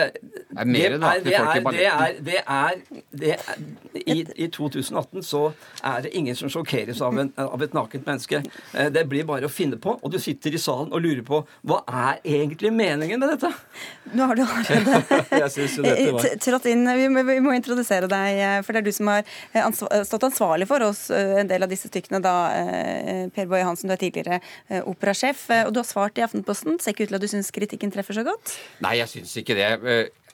det er mer nakne folk i balletten. Det er, det er i, i, 2018 så er det ingen som sjokkeres av, en, av, et nakent menneske. Eh, det blir bare å finne på, og du sitter i salen og lurer på hva er egentlig meningen med dette? Nå har du allerede trådt inn. Vi må, vi må introdusere deg, for det er du som har stått ansvarlig for oss en del av disse stykkene da per Boje Hansen, du er tidligere eh, operasjef, eh, og du har svart i Aftenposten. Ser ikke ut til at du syns kritikken treffer så godt? Nei, jeg syns ikke det.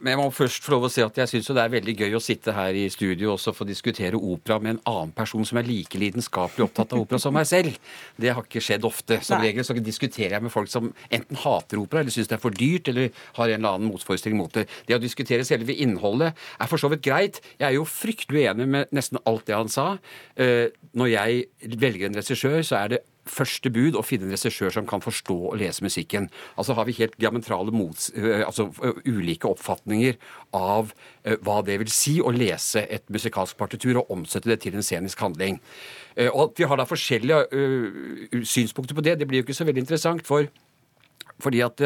Men jeg må først få lov å si at jeg syns det er veldig gøy å sitte her i studio og få diskutere opera med en annen person som er like lidenskapelig opptatt av opera som meg selv. Det har ikke skjedd ofte. Som Nei. regel så diskuterer jeg med folk som enten hater opera, eller syns det er for dyrt, eller har en eller annen motforestilling mot det. Det å diskutere selve innholdet er for så vidt greit. Jeg er jo fryktelig uenig med nesten alt det han sa. Når jeg velger en regissør, så er det første bud å finne en regissør som kan forstå og lese musikken. Altså har vi helt diametrale mots, altså ulike oppfatninger av hva det vil si å lese et musikalsk partitur og omsette det til en scenisk handling. Og at vi har da forskjellige synspunkter på det, det blir jo ikke så veldig interessant. for fordi at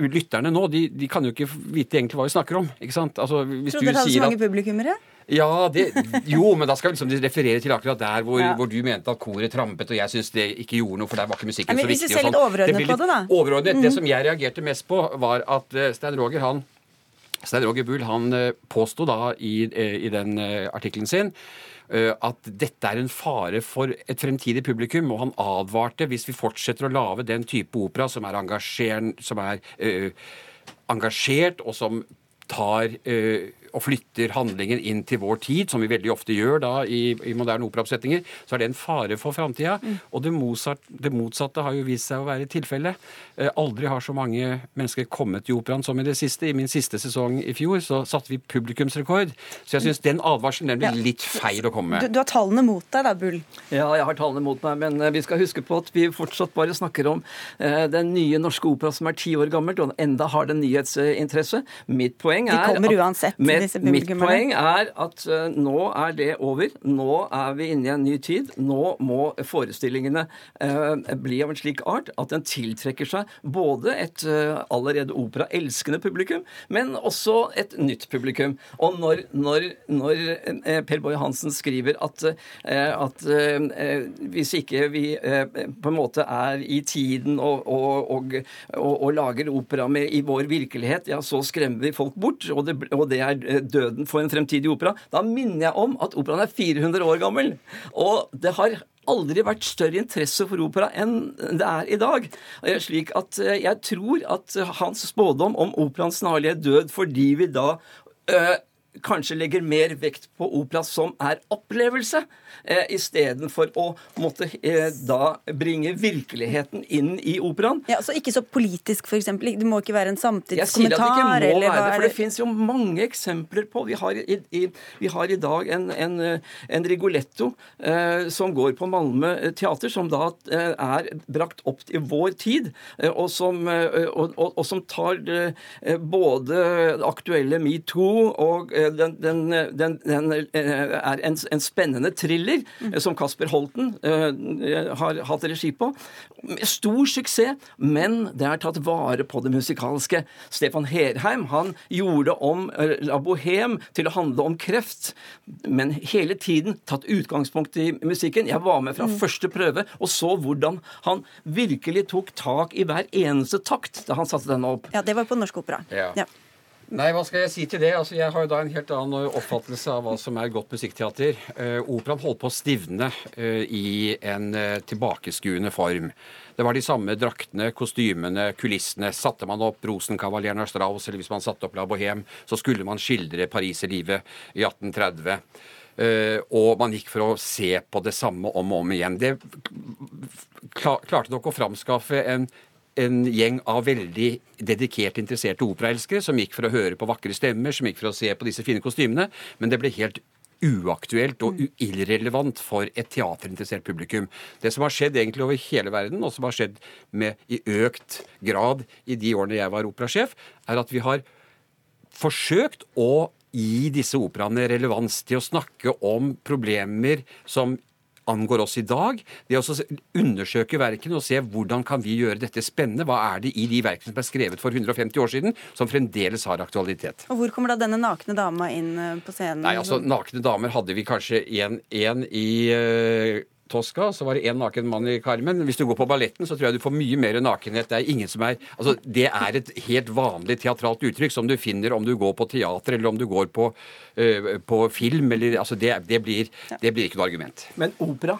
Lytterne nå de, de, kan jo ikke vite egentlig hva vi snakker om. ikke sant? Altså, hvis Tror dere hadde så mange at, publikummere? Ja, det, jo, men da skal vi liksom referere til akkurat der hvor, ja. hvor du mente at koret trampet, og jeg syns det ikke gjorde noe, for der var ikke musikken ja, så viktig. Men Hvis vi ser litt overordnet på det, da. Overordnet. Mm. Det som jeg reagerte mest på, var at uh, Stein Roger, han Stein Roger Bull han uh, påsto da i, uh, i den artikkelen sin at dette er en fare for et fremtidig publikum, og han advarte hvis vi fortsetter å lage den type opera som er, som er engasjert, og som tar og flytter handlingen inn til vår tid, som vi veldig ofte gjør da i, i moderne operaoppsetninger, så er det en fare for framtida. Mm. Og det motsatte, det motsatte, har jo vist seg å være tilfellet. Eh, aldri har så mange mennesker kommet i operaen som i det siste. I min siste sesong i fjor så satte vi publikumsrekord. Så jeg syns den advarselen den blir ja. litt feil å komme med. Du, du, har tallene mot deg da, Bull? Ja, jeg har tallene mot meg. Men eh, vi skal huske på at vi fortsatt bare snakker om eh, den nye norske opera som er ti år gammelt, og enda har den nyhetsinteresse. Mitt poeng er De kommer uansett. Med disse Mitt poeng er at uh, nå er det over. Nå er vi inne i en ny tid. Nå må forestillingene uh, bli av en slik art at den tiltrekker seg både et uh, allerede operaelskende publikum, men også et nytt publikum. Og når, når, når Per Boje Hansen skriver at, at hvis ikke vi på en måte er i tiden og, og, og, og, lager opera med i vår virkelighet, ja, så skremmer vi folk bort, og det, og det er døden for en fremtidig opera. Da minner jeg om at operaen er 400 år gammel. Og det har aldri vært større interesse for opera enn det er i dag. Eh, Slik at eh, jeg tror at hans spådom om operaens snarlige død fordi vi da øh, kanskje legger mer vekt på opera som er opplevelse, eh, istedenfor å måtte eh, da bringe virkeligheten inn i operaen. Ja, så Ikke så politisk, f.eks. Det må ikke være en samtidskommentar? Jeg sier at det ikke må være det, for det finnes jo mange eksempler på Vi har i, i, vi har i dag en, en, en Rigoletto eh, som går på Malmö teater, som da eh, er brakt opp til vår tid, eh, og, som, eh, og, og, og som tar både aktuelle metoo og den, den, den, den er en, en spennende thriller eh, som Kasper Holten eh, har hatt regi på. Med stor suksess, men det er tatt vare på det musikalske. Stefan Herheim han gjorde om eh, La Bohème til å handle om kreft, men hele tiden tatt utgangspunkt i musikken. Jeg var med fra Mm. første prøve og så hvordan han virkelig tok tak i hver eneste takt da han satte den opp. Ja, det var på Norsk Opera. Ja. Ja. Nei, hva skal jeg si til det? Altså, Jeg har jo da en helt annen oppfattelse av hva som er godt musikkteater. Uh, operaen holdt på å stivne uh, i en uh, tilbakeskuende form. Det var de samme draktene, kostymene, kulissene. Satte man opp Rosenkavaleren av Strauss, eller hvis man satte opp La Bohème, så skulle man skildre pariserlivet i 1830. Uh, og man gikk for å se på det samme om og om igjen. Det klarte nok å framskaffe en en gjeng av veldig dedikert interesserte operaelskere som gikk for å høre på vakre stemmer, som gikk for å se på disse fine kostymene, men det ble helt uaktuelt og irrelevant for et teaterinteressert publikum. Det som har skjedd egentlig over hele verden, og som har skjedd med i økt grad i de årene jeg var operasjef, er at vi har forsøkt å gi disse operaene relevans til å snakke om problemer som angår oss i dag. Det å også undersøke verkene og se hvordan kan vi gjøre dette spennende. Hva er det i de verkene som er skrevet for 150 år siden, som fremdeles har aktualitet? Og Hvor kommer da denne nakne dama inn eh, på scenen? Nei, altså Nakne damer hadde vi kanskje én i eh, Tosca, så var det én naken mann i Carmen. Hvis du går på balletten, så tror jeg du får mye mer nakenhet. Det er ingen som er Altså, det er et helt vanlig teatralt uttrykk som du finner om du går på teater, eller om du går på, eh, på film, eller Altså, det, det, blir, det blir ikke noe argument. Men opera,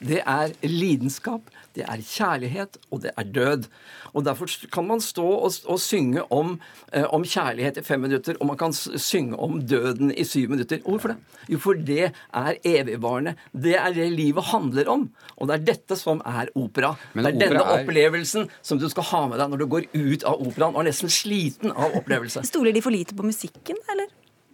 det er lidenskap, det er kjærlighet, og det er død. Og Derfor kan man stå og, og synge om, eh, om kjærlighet i fem minutter, og man kan synge om døden i syv minutter. Hvorfor det? Jo, for det er evigvarende. Det er det livet handler om. Og det er dette som er opera. Men det er opera denne er- opplevelsen som du skal ha med deg når du går ut av operaen og er nesten sliten av opplevelse. Stoler de for lite på musikken, eller?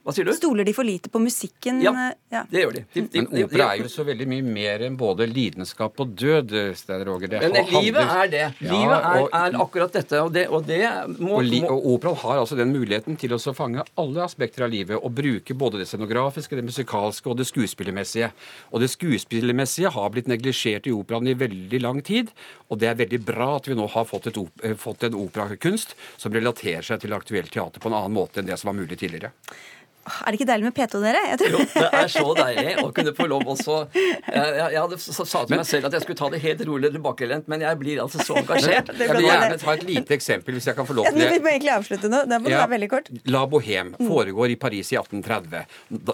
Hva sier du? Stoler de for lite på musikken? Ja, ja. det gjør de. de, de, Men opera er jo så veldig mye mer enn både lidenskap og død, Stein Roger. Det Men handler- livet er det. Ja, Livet er, og- er akkurat dette, og det, og det må, Og, li, og operaen har altså den muligheten til å fange alle aspekter av livet og bruke både det scenografiske, det musikalske og det skuespillermessige. Og det skuespillermessige har blitt neglisjert i operaen i veldig lang tid. Og det er veldig bra at vi nå har fått, et, op- eh, fått en operakunst som relaterer seg til aktuelt teater på en annen måte enn det som var mulig tidligere. Er det ikke deilig med P2, dere? Jeg tror... Jo, det er så deilig å kunne få lov også Jeg, jeg, sa til meg selv at jeg skulle ta det helt rolig tilbakelent, men jeg blir altså så engasjert. Jeg vil gjerne ta et lite eksempel, hvis jeg kan få lov til det. vi må egentlig avslutte nå. Det må Ja. være veldig kort. La Bohème foregår i Paris i 1830.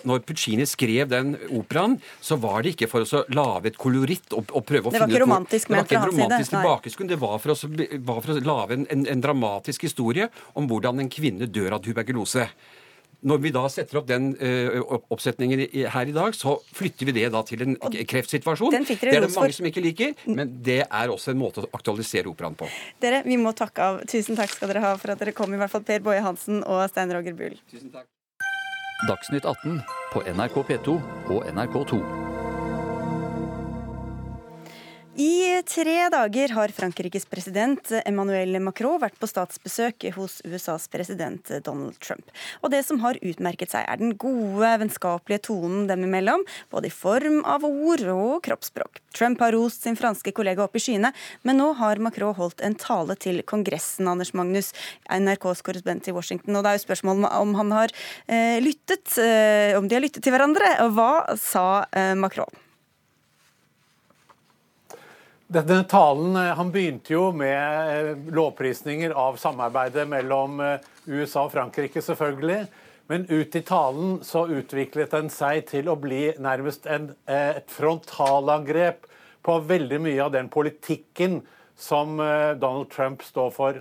Når Puccini skrev den operaen, så var det ikke for å så lage et koloritt og, og prøve å finne... Det var ikke fra hans romantisk Det var ikke en romantisk tilbakeskudd. Det var for, å, så var for å lage en, en, en dramatisk historie om hvordan en kvinne dør av tuberkulose. Når vi da setter opp den eh, oppsetningen i, her i dag, så flytter vi det da til en k- kreftsituasjon. Den fikk dere det er det mange som ikke liker, men det er også en måte å aktualisere operaen på. Dere, vi må takke av. Tusen takk skal dere ha for at dere kom, i hvert fall Per Boje Hansen og Stein Roger Bull. Dagsnytt 18 på NRK P2 og NRK2. I tre dager har Frankrikes president Emmanuel Macron vært på statsbesøk hos USAs president Donald Trump. Og det som har utmerket seg, er den gode, vennskapelige tonen dem imellom, både i form av ord og kroppsspråk. Trump har rost sin franske kollega opp i skyene, men nå har Macron holdt en tale til Kongressen, Anders Magnus, NRKs korrespondent i Washington. Og det er jo spørsmål om han har eh, lyttet, eh, om de har lyttet til hverandre. Hva sa eh, Macron? Denne talen eh, han begynte jo med eh, lovprisninger av samarbeidet mellom eh, USA og Frankrike, selvfølgelig. Men ut i talen så utviklet den seg til å bli nærmest en, et frontalangrep på veldig mye av den politikken som Donald Trump står for.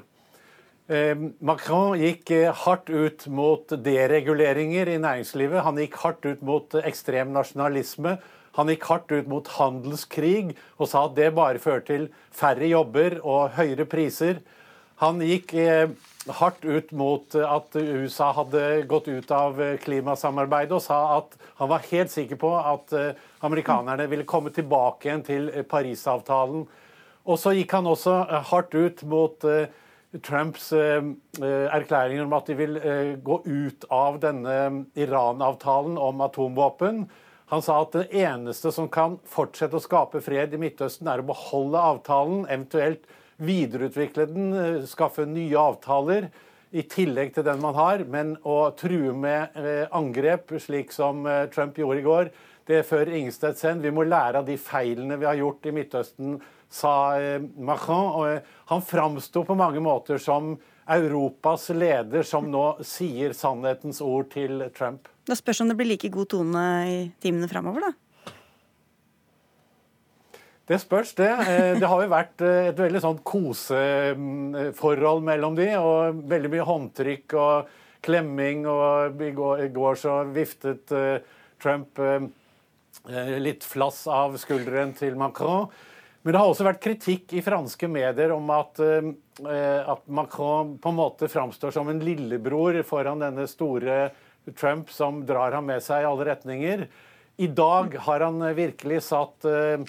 Macron gikk hardt ut mot dereguleringer i næringslivet. Han gikk hardt ut mot ekstrem nasjonalisme. Han gikk hardt ut mot handelskrig og sa at det bare fører til færre jobber og høyere priser. Han gikk eh, hardt ut mot at USA hadde gått ut av klimasamarbeidet og sa at han var helt sikker på at eh, amerikanerne ville komme tilbake igjen til Parisavtalen. Og så gikk han også eh, hardt ut mot Trumps erklæringer om at de vil gå ut av denne Iran-avtalen om atomvåpen. Han sa at det eneste som kan fortsette å skape fred i Midtøsten, er å beholde avtalen, eventuelt videreutvikle den, eh, skaffe nye avtaler i tillegg til den man har. Men å true med eh, angrep, slik som eh, Trump gjorde i går, det fører ingensteds hen. Vi må lære av de feilene vi har gjort i Midtøsten, sa Macron. Han framsto på mange måter som Europas leder som nå sier sannhetens ord til Trump. Da spørs om det blir like god tone i timene framover, da? Det spørs, det. Eh, det har jo vært eh, et veldig sånn koseforhold mellom de, og veldig mye håndtrykk og klemming, og i går, så viftet eh, Trump litt flass av skulderen til Macron. Men det har også vært kritikk i franske medier om at, at Macron på en måte framstår som en lillebror foran denne store Trump som drar ham med seg i alle retninger. I dag har han virkelig satt uh,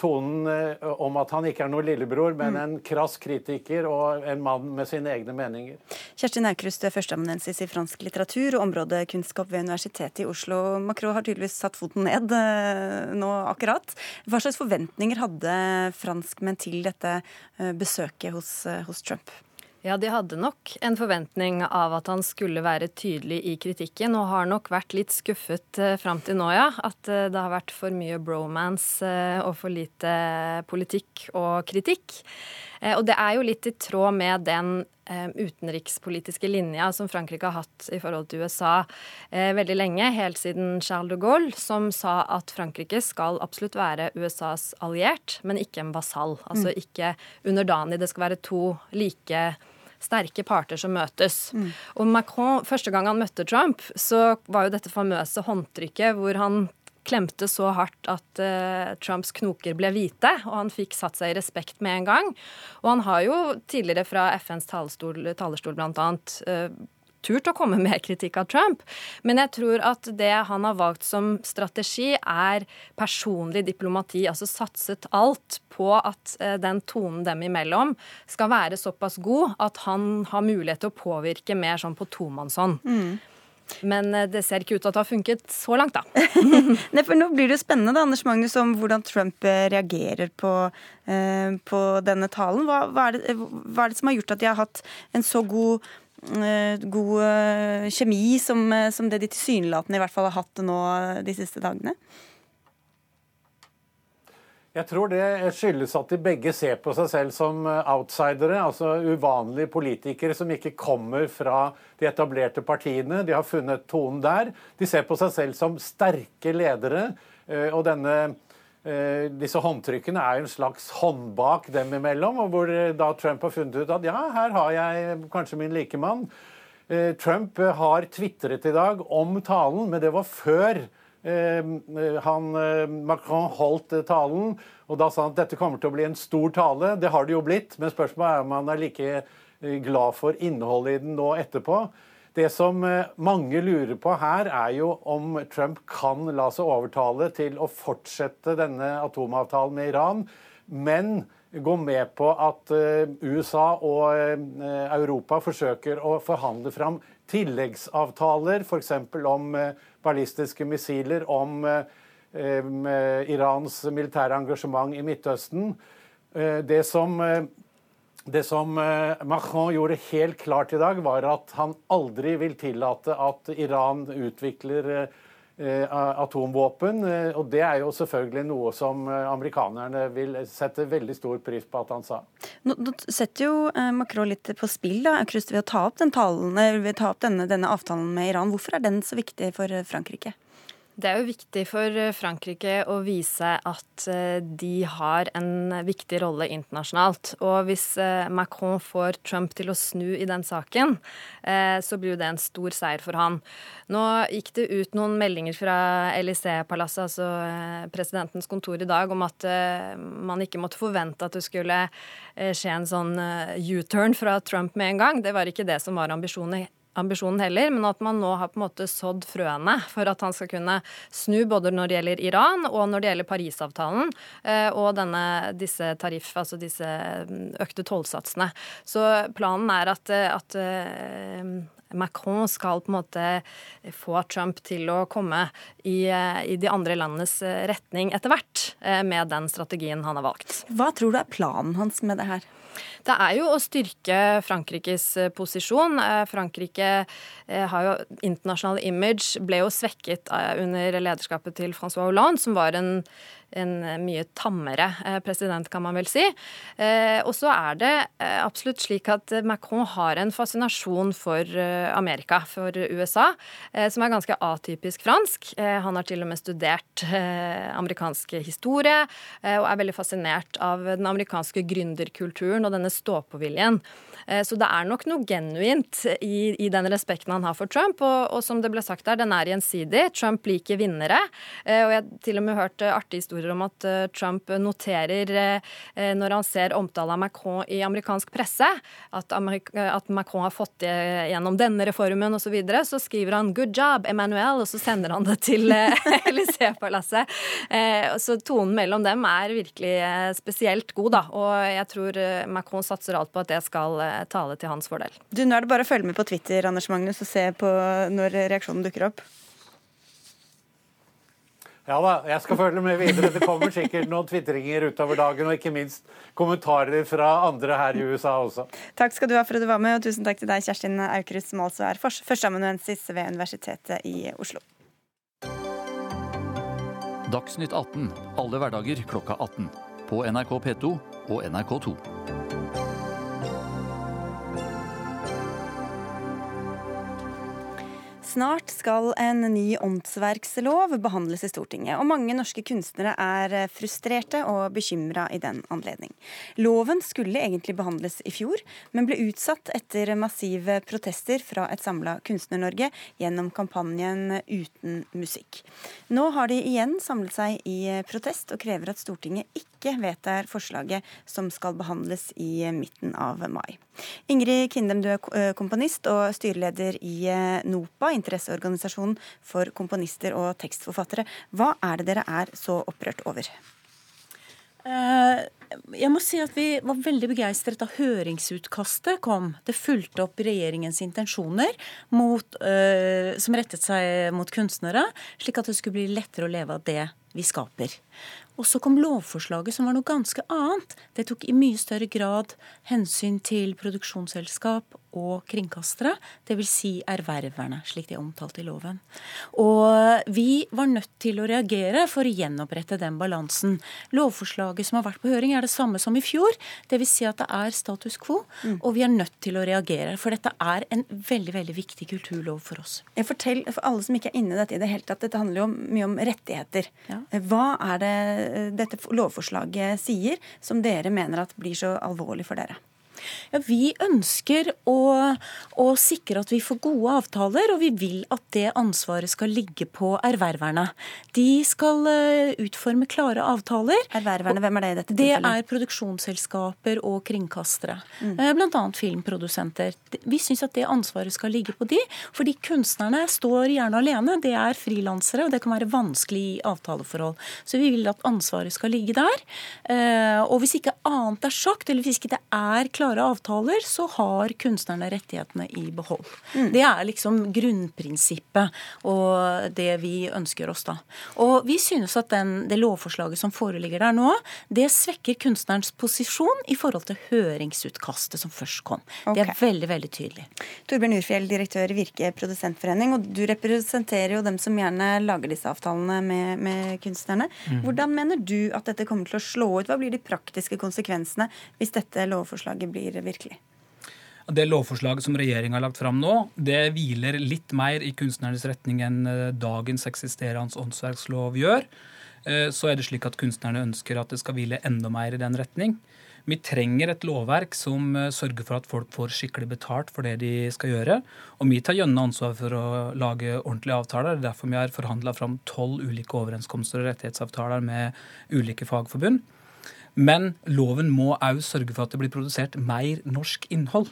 tonen uh, om at han ikke er noen lillebror, men mm. en krass kritiker og en mann med sine egne meninger. Kjersti Naukrust, førsteamanuensis i fransk litteratur og områdekunnskap ved Universitetet i Oslo. Macron har tydeligvis satt foten ned uh, nå akkurat. Hva slags forventninger hadde franskmenn til dette besøket hos, hos Trump? Ja, de hadde nok en forventning av at han skulle være tydelig i kritikken, og har nok vært litt skuffet eh, fram til nå, ja. At eh, det har vært for mye bromance eh, og for lite politikk og kritikk. Og det er jo litt i tråd med den utenrikspolitiske linja som Frankrike har hatt i forhold til USA eh, veldig lenge, helt siden Charles de Gaulle, som sa at Frankrike skal absolutt være USAs alliert, men ikke en basall. Altså mm. ikke underdanig. Det skal være to like sterke parter som møtes. Mm. Og Macron, Første gang han møtte Trump, så var jo dette famøse håndtrykket hvor han klemte så hardt at uh, Trumps knoker ble hvite, og han fikk satt seg i respekt med en gang. Og han har jo tidligere fra FNs talerstol, talerstol uh, turt å komme med kritikk av Trump. Men jeg tror at det han har valgt som strategi, er personlig diplomati. Altså satset alt på at eh, den tonen dem imellom skal være såpass god at han har mulighet til å påvirke mer sånn på tomannshånd. Mm. Men eh, det ser ikke ut til at det har funket så langt, da. Nei, for nå blir det jo spennende, da, Anders Magnus, om hvordan Trump eh, reagerer på, eh, på denne talen. Hva, hva, er det, hva, er det, som har gjort at de har hatt en så god god kjemi som, som det de tilsynelatende i hvert fall har hatt nå de siste dagene? Jeg tror det skyldes at de begge ser på seg selv som eh, outsidere. Altså uvanlige politikere som ikke kommer fra de etablerte partiene. De har funnet tonen der. De ser på seg selv som sterke ledere. Eh, og denne, eh, disse håndtrykkene er jo en slags håndbak dem imellom. og Hvor da Trump har funnet ut at ja, her har jeg kanskje min likemann. Trump har tvitret i dag om talen, men det var før Eh, han, eh, Macron holdt eh, talen, og da sa han at dette kommer til å bli en stor tale. Det har det jo blitt, men spørsmålet er om han er like glad for innholdet i den nå etterpå. Det som mange lurer på her, er jo om Trump kan la seg overtale til å fortsette denne atomavtalen med Iran. men gå med på at USA og Europa forsøker å forhandle fram tilleggsavtaler, f.eks. om ballistiske missiler, om Irans militære engasjement i Midtøsten. Det som det som Macron gjorde helt klart i dag, var at han aldri vil tillate at Iran utvikler Eh, atomvåpen. Eh, og det er jo selvfølgelig noe som eh, amerikanerne vil sette veldig stor pris på at han sa. Nå, nå setter jo Macron litt på spill da, ved å ta opp, den talen, ved å ta opp denne, denne avtalen med Iran. Hvorfor er den så viktig for Frankrike? Det er jo viktig for eh, Frankrike å vise at eh, de har en viktig rolle internasjonalt. Og hvis eh, Macron får Trump til å snu i den saken, så blir jo det en stor seier for han. Nå gikk det ut noen meldinger fra Élysée-palasset, altså presidentens kontor i dag, om at man ikke måtte forvente at det skulle skje en sånn U-turn fra Trump med en gang. Det var ikke det som var ambisjonen ambisjonen heller, men at man nå har på en måte sådd frøene for at han skal kunne snu både når det gjelder Iran og når det gjelder Parisavtalen eh, og denne, disse tariff, altså disse mm, økte tollsatsene. Så planen er at, at eh, Macron skal på en måte få Trump til å komme i, i de andre landenes retning etter hvert, eh, med den strategien han har valgt. Hva tror du er planen hans med det her? Det er jo å styrke Frankrikes eh, posisjon. Eh, Frankrike eh, har jo internasjonal image, ble jo svekket under lederskapet til Francois Hollande, som var en en mye tammere president, kan man vel si. Og så er det absolutt slik at Macron har en fascinasjon for Amerika, for USA, som er ganske atypisk fransk. Han har til og med studert amerikansk historie og er veldig fascinert av den amerikanske gründerkulturen og denne stå-på-viljen. Eh, så det er nok noe genuint i, i, den respekten han har for Trump. Og, og, som det ble sagt der, den er gjensidig. Trump liker vinnere. Eh, og jeg har til og med hørt eh, artige historier om at Trump noterer når han ser omtale av Macron i amerikansk presse, at, at Macron har fått gjennom denne reformen osv., så, videre, så skriver han 'good job, Emmanuel', og så sender han det til Élysée-palasset. Så tonen mellom dem er virkelig spesielt god, da. Og jeg tror Macron satser alt på at det skal tale til hans fordel. Du, Nå er det bare å følge med på Twitter Anders Magnus, og se på når reaksjonen dukker opp. Ja da, jeg skal følge med videre. Det kommer sikkert noen tvitringer utover dagen, og ikke minst kommentarer fra andre her i USA også. Takk skal du ha for at du var med, og tusen takk til deg, Kjerstin Aukrust, som altså er førsteamanuensis ved Universitetet i Oslo. Dagsnytt 18 alle hverdager klokka 18. På NRK P2 og NRK2. Snart skal en ny åndsverkslov behandles i Stortinget, og mange norske kunstnere er frustrerte og bekymra i den anledning. Loven skulle egentlig behandles i fjor, men ble utsatt etter massive protester fra et samla Kunstner-Norge gjennom kampanjen Uten musikk. Nå har de igjen samlet seg i protest, og krever at Stortinget ikke vedtar forslaget som skal behandles i midten av mai. Ingrid Kindem, du er komponist og styreleder i NOPA interesseorganisasjonen for komponister og tekstforfattere. Hva er det dere er så opprørt over? Eh, jeg må si at Vi var veldig begeistret da høringsutkastet kom. Det fulgte opp regjeringens intensjoner mot, som rettet seg mot kunstnere, slik at det skulle bli lettere å leve av det vi skaper. Og så kom lovforslaget som var noe ganske annet. Det tok i mye større grad hensyn til produksjonsselskap og kringkastere, dvs. Si erververne, slik de er omtalt i loven. Og vi var nødt til å reagere for å gjenopprette den balansen. Lovforslaget som har vært på høring er det samme som i fjor, dvs. Si at det er status quo, mm. og vi er nødt til å reagere. For dette er en veldig veldig viktig kulturlov for oss. Jeg fortell for alle som ikke er inne i dette i det hele tatt, dette handler jo mye om rettigheter. Ja. Hva er det dette lovforslaget sier som dere mener at blir så alvorlig for dere? Ja, Vi ønsker å, å, sikre at vi får gode avtaler, og vi vil at det ansvaret skal ligge på erververne. De skal uh, utforme klare avtaler. Erververne, hvem er det i dette tilfellet? Det er produksjonsselskaper og kringkastere. Mm. Uh, Bl.a. filmprodusenter. Vi syns at det ansvaret skal ligge på de, fordi kunstnerne står gjerne alene. Det er frilansere, og det kan være vanskelig i avtaleforhold. Så vi vil at ansvaret skal ligge der. Uh, og hvis ikke annet er sagt, eller hvis ikke det er klare avtaler, så har kunstnerne rettighetene i behold. Mm. Det er liksom grunnprinsippet og det vi ønsker oss da. Og vi synes at den, det lovforslaget som foreligger der nå, det svekker kunstnerens posisjon i forhold til høringsutkastet som først kom. Okay. Det er veldig, veldig tydelig. Torbjørn Urfjell, direktør i Virke produsentforening, og du representerer jo dem som gjerne lager disse avtalene med, med kunstnerne. Mm. Hvordan mener du at dette kommer til å slå ut? Hva blir de praktiske konsekvensene hvis dette lovforslaget blir virkelig? Det lovforslaget som regjeringa har lagt fram nå, det hviler litt mer i kunstnernes retning enn eh, dagens eksisterende åndsverkslov gjør. Eh, så er det slik at kunstnerne ønsker at det skal hvile enda mer i den retning. Vi trenger et lovverk som eh, sørger for at folk får skikkelig betalt for det de skal gjøre. Og vi tar gjerne ansvar for å lage ordentlige avtaler. Det er derfor vi har forhandla fram tolv ulike overenskomster og rettighetsavtaler med ulike fagforbund. Men loven må òg sørge for at det blir produsert mer norsk innhold.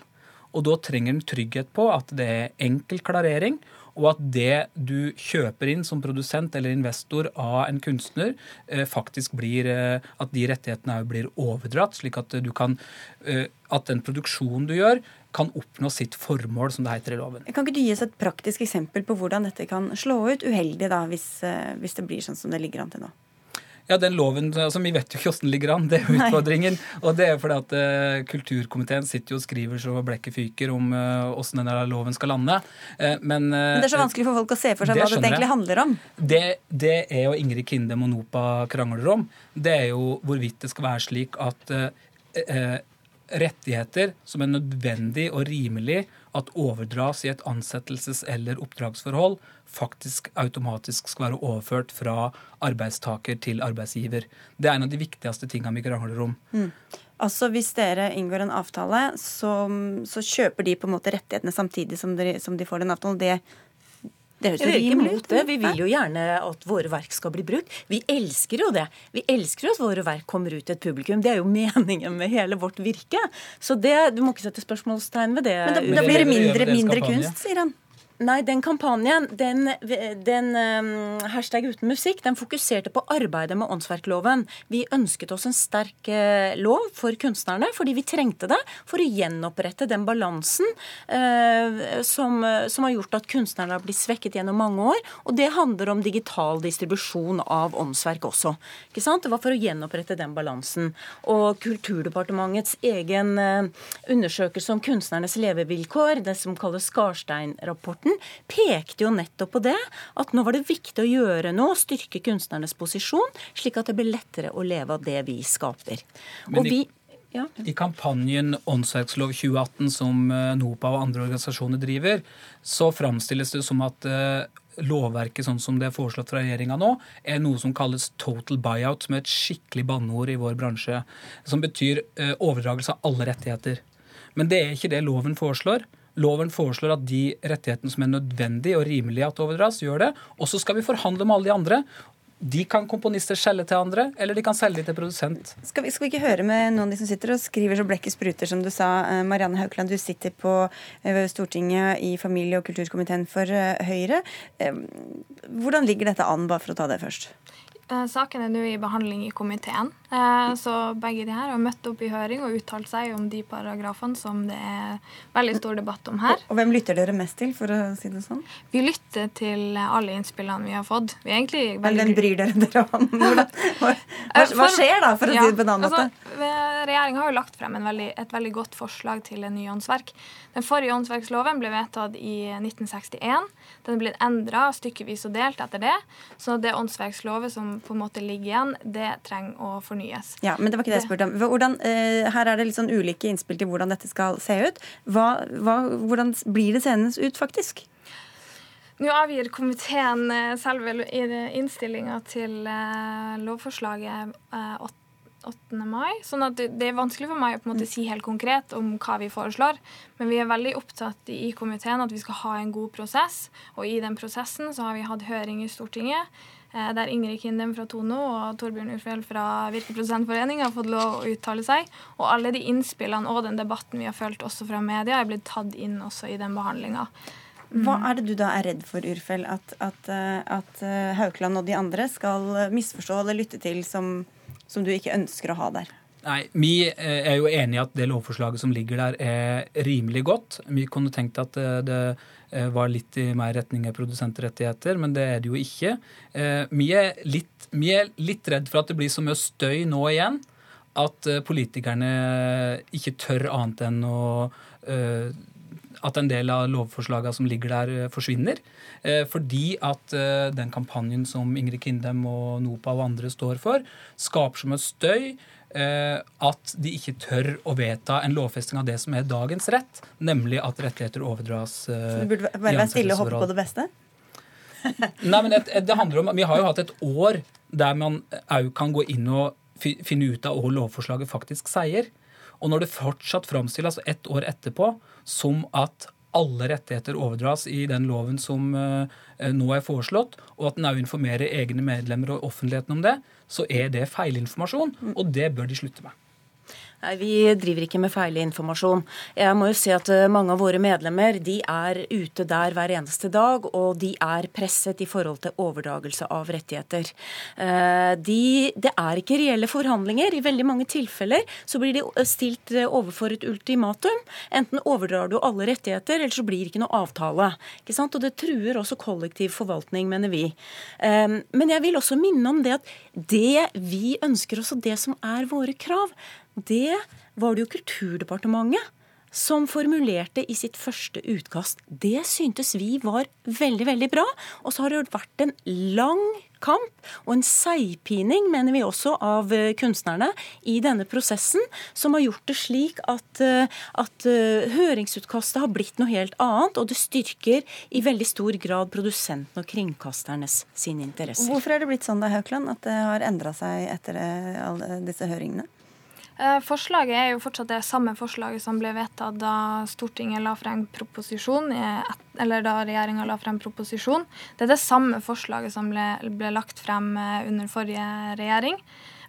Og da trenger en trygghet på at det er enkel klarering, og at det du kjøper inn som produsent eller investor av en kunstner, eh, faktisk blir eh, At de rettighetene òg blir overdratt, slik at du kan eh, At den produksjonen du gjør, kan oppnå sitt formål, som det heter i loven. Kan ikke du gi oss et praktisk eksempel på hvordan dette kan slå ut uheldig, da, hvis, hvis det blir sånn som det ligger an til nå? Ja, den loven, altså Vi vet jo ikke hvordan den ligger an, det er utfordringen. Nei. Og det er fordi at uh, kulturkomiteen sitter jo og skriver så blekket fyker om uh, hvordan denne loven skal lande. Uh, men, men, Det er så vanskelig for folk å se for seg hva det egentlig handler om. Det, det er jo Ingrid Kinde Monopa krangler om. Det er jo hvorvidt det skal være slik at rettigheter som er nødvendig og rimelig at overdras i et ansettelses- eller oppdragsforhold, faktisk automatisk skal være overført fra arbeidstaker til arbeidsgiver. Det er en av de viktigste tingene vi krangler om. Mm. Altså Hvis dere inngår en avtale, så, så, kjøper de på en måte rettighetene samtidig som de, som de får den avtalen. Det det høres jo imot det. Vi vil jo gjerne at våre verk skal bli brukt. Vi elsker jo det. Vi elsker jo at våre verk kommer ut til et publikum. Det er jo meningen med hele vårt virke. Så det, du må ikke sette spørsmålstegn ved det. Men da, da blir det mindre, mindre kunst, sier han. Nei, den kampanjen, den, den um, hashtag uten musikk, den fokuserte på arbeidet med åndsverkloven. Vi ønsket oss en sterk uh, lov for kunstnerne, fordi vi trengte det for å gjenopprette den balansen uh, som, som, har gjort at kunstnerne har blitt svekket gjennom mange år. Og det handler om digital distribusjon av åndsverk også. Ikke sant? Det var for å gjenopprette den balansen. Og Kulturdepartementets egen uh, undersøkelse om kunstnernes levevilkår, det som kalles Skarstein-rapporten, rapporten pekte jo nettopp på det, at nå var det viktig å gjøre noe, styrke kunstnernes posisjon, slik at det blir lettere å leve av det vi skaper. Men og vi ja. I kampanjen Åndsverkslov 2018, som eh, NOPA og andre organisasjoner driver, så framstilles det som at uh, lovverket sånn som det er foreslått fra regjeringa nå, er noe som kalles total buyout, som er et skikkelig banneord i vår bransje. Som betyr uh, overdragelse av alle rettigheter. Men det er ikke det loven foreslår. Loven foreslår at de rettighetene som er nødvendige og rimelige at overdras, gjør det. Og så skal vi forhandle med alle de andre. De kan komponister selge til andre, eller de kan selge til produsent. Skal vi, skal vi, ikke høre med noen av de som sitter og skriver så blekket spruter, som du sa. Eh, Marianne Haukeland, du sitter på eh, Stortinget i familie- og kulturkomiteen for eh, Høyre. Hvordan ligger dette an, bare for å ta det først? Saken er nå i behandling i komiteen. Eh, så begge de her har møtt opp i høring og uttalt seg om de paragrafene som det er veldig stor debatt om her. Og Hvem lytter dere mest til, for å si det sånn? Vi lytter til alle innspillene vi har fått. Vi veldig... Men hvem bryr dere dere om? Hva, hva, skjer da, for å si det på en annen altså, måte? Regjeringa har jo lagt frem veldig, et veldig godt forslag til en ny åndsverk. Den forrige åndsverksloven ble vedtatt i 1961. Den er blitt endra stykkevis og delt etter det. Så det åndsverkslovet som på en måte ligger igjen, det trenger å fornyes. Ja, Men det var ikke det jeg spurte om. Hvordan, eh, her er det litt sånn ulike innspill til hvordan dette skal se ut. Hva, hva, hvordan blir det seende ut faktisk? Nå avgir komiteen eh, selve innstillinga til uh, lovforslaget uh, 8. mai. sånn at det, det er vanskelig for meg å på en måte si helt konkret om hva vi foreslår. Men vi er veldig opptatt i komiteen at vi skal ha en god prosess. Og i den prosessen så har vi hatt høring i Stortinget. Eh, der Ingrid Kindem fra Tono og Torbjørn Urfjell fra Virkeprodusentforeningen har fått lov å uttale seg. Og alle de innspillene og den debatten vi har følt også fra media, er blitt tatt inn også i den behandlinga. Hva er det du da er redd for, Urfell? At, at, at eh, Haukeland og de andre skal misforstå eller lytte til som, som du ikke ønsker å ha der? Nei, Vi eh, er jo enig i at det lovforslaget som ligger der, er rimelig godt. Vi kunne tenkt at det var litt i mer retning av produsentrettigheter, men det er det jo ikke. Vi er litt, vi er litt redd for at det blir så mye støy nå igjen at politikerne ikke tør annet enn å at en del av lovforslagene som ligger der, eh, forsvinner. Eh, fordi at eh, den kampanjen som Ingrid Kindem og NOPA og andre står for, skaper som et støy at de ikke tør å vedta en lovfesting av det som er dagens rett, nemlig at rettigheter overdras. Så du burde bare være stille og håpe på det beste? Nei, men det, det handler om, Vi har jo hatt et år der man òg kan gå inn og finne ut av hva lovforslaget faktisk sier. Og når det fortsatt framstilles ett år etterpå som at alle rettigheter overdras i den loven som uh, nå er foreslått, og at den òg informerer egne medlemmer og offentligheten om det, så er det feilinformasjon, og det bør de slutte med. Nei, Vi driver ikke med feilinformasjon. Jeg må jo si at eh, Mange av våre medlemmer de er ute der hver eneste dag, og de er presset i forhold til overdragelse av rettigheter. Eh, de, det er ikke reelle forhandlinger. I veldig mange tilfeller så blir de stilt eh, overfor et ultimatum. Enten overdrar du alle rettigheter, eller så blir det ikke noe avtale. Ikke sant? Og Det truer også kollektiv forvaltning, mener vi. Men jeg vil også minne om det at det vi ønsker oss, og det som er våre krav, det var det jo Kulturdepartementet som formulerte i sitt første utkast. Det syntes vi var veldig, veldig bra. Og så har det vært en lang kamp og en seigpining, mener vi også, av eh, kunstnerne i denne prosessen, som har gjort det slik at, eh, at eh, høringsutkastet har blitt noe helt annet, og det styrker i veldig stor grad produsenten og kringkasternes sine interesser. Hvorfor er det blitt sånn da, Haukeland, at det har endra seg etter alle disse høringene? Eh, forslaget er jo fortsatt det samme forslaget som ble vedtatt da Stortinget la frem proposisjon, eller da regjeringa la frem proposisjon. Det er det samme forslaget som ble, ble lagt frem eh, under forrige regjering.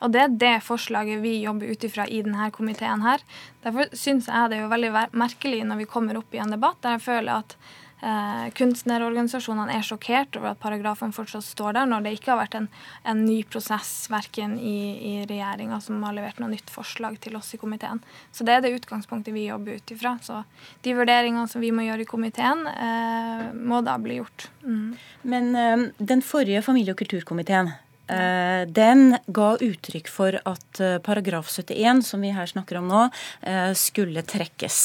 Og det er det forslaget vi jobber ut ifra i denne komiteen her. Derfor syns jeg det er jo veldig merkelig når vi kommer opp i en debatt der jeg føler at Eh, kunstnerorganisasjonene er sjokkert over at paragrafen fortsatt står der, når det ikke har vært en, en ny prosess verken i, i regjeringa som har levert noe nytt forslag til oss i komiteen. Så det er det utgangspunktet vi jobber ut ifra. Så de vurderingene som vi må gjøre i komiteen, eh, må da bli gjort. Mm. Men eh, den forrige familie- og kulturkomiteen den ga uttrykk for at eh, paragraf 71, som vi her snakker om nå, eh, skulle trekkes.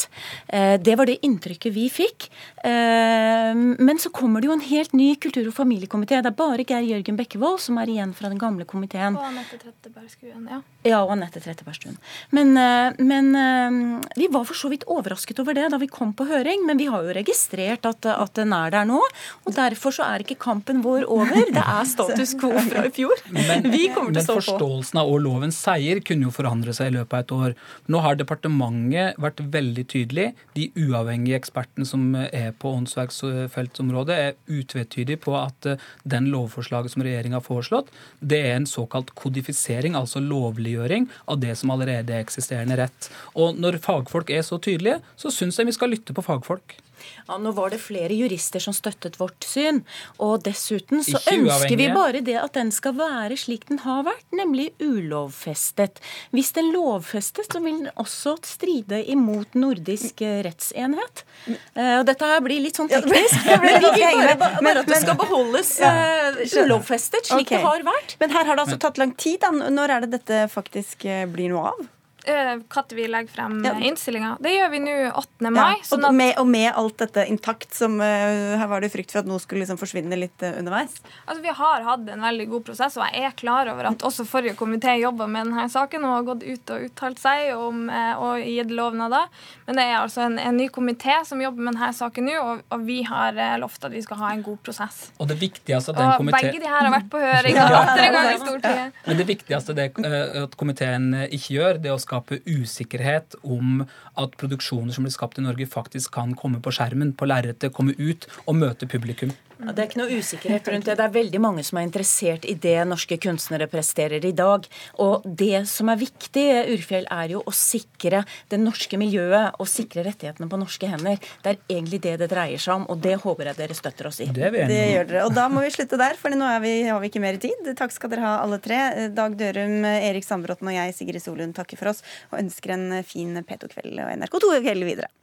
Det var det inntrykket vi fikk. Men så kommer det jo en helt ny kultur- og familiekomité. Det er bare Geir Jørgen Bekkevold som er igjen fra den gamle komiteen. Og Anette Trettebergstuen, ja. Ja, og Anette Trettebergstuen. Men, men, vi var for så vidt overrasket over det da vi kom på høring, men vi har jo registrert at, at den er der nå. Og derfor så er ikke kampen vår over. Det er status quo fra i fjor. Men, men forståelsen av hva loven sier, kunne jo forandre seg i løpet av et år. Nå har departementet vært veldig tydelig. De uavhengige ekspertene som er på åndsverksfeltsområdet, er utvetydige på at eh, den lovforslaget som regjeringa har foreslått, det er en såkalt kodifisering, altså lovliggjøring, av det som allerede er eksisterende rett. Og når fagfolk er så tydelige, så syns jeg vi skal lytte på fagfolk. Ja, Nå var det flere jurister som støttet vårt syn. Og dessuten så ønsker vi bare det at den skal være slik den har vært, nemlig ulovfestet. Hvis den lovfestes, så vil den også stride imot nordisk rettsenhet. Uh, og dette her blir litt sånn teknisk. Men vi vil bare, bare at det skal beholdes uh, ulovfestet, slik okay. det har vært. Men her har det altså tatt lang tid. Da. Når er det dette faktisk eh, blir noe av? Når vi legger frem ja. innstillinga. Det gjør vi nå 8. mai. Ja, sånn og, med, og, med, alt dette intakt, som uh, her var det frykt for at noe skulle liksom forsvinne litt uh, underveis? Altså, Vi har hatt en veldig god prosess, og jeg er klar over at også forrige komité jobba med denne saken og har gått ut og uttalt seg om, uh, og gitt lovnader. Men det er altså en, en ny komité som jobber med denne saken nå, og, og vi har uh, lovt at vi skal ha en god prosess. Og det viktigste at den og komité... begge de her har vært på høring. ja, Men det viktigste det, at komiteen ikke gjør, det er å skape usikkerhet om at produksjoner som blir skapt i Norge, faktisk kan komme på skjermen, på lerretet, komme ut og møte publikum. Ja, det er ikke noe usikkerhet rundt det. Det er veldig mange som er interessert i det norske kunstnere presterer i dag. Og det som er viktig, Urfjell, er jo å sikre det norske miljøet og sikre rettighetene på norske hender. Det er egentlig det det dreier seg om, og det håper jeg dere støtter oss i. Det, det gjør dere. Og da må vi slutte der, for nå vi, har vi ikke mer tid. Takk skal dere ha, alle tre. Dag Dørum, Erik Sandbråten og jeg, Sigrid Solund, takker for oss og ønsker en fin P2-kveld og NRK2-kveld videre.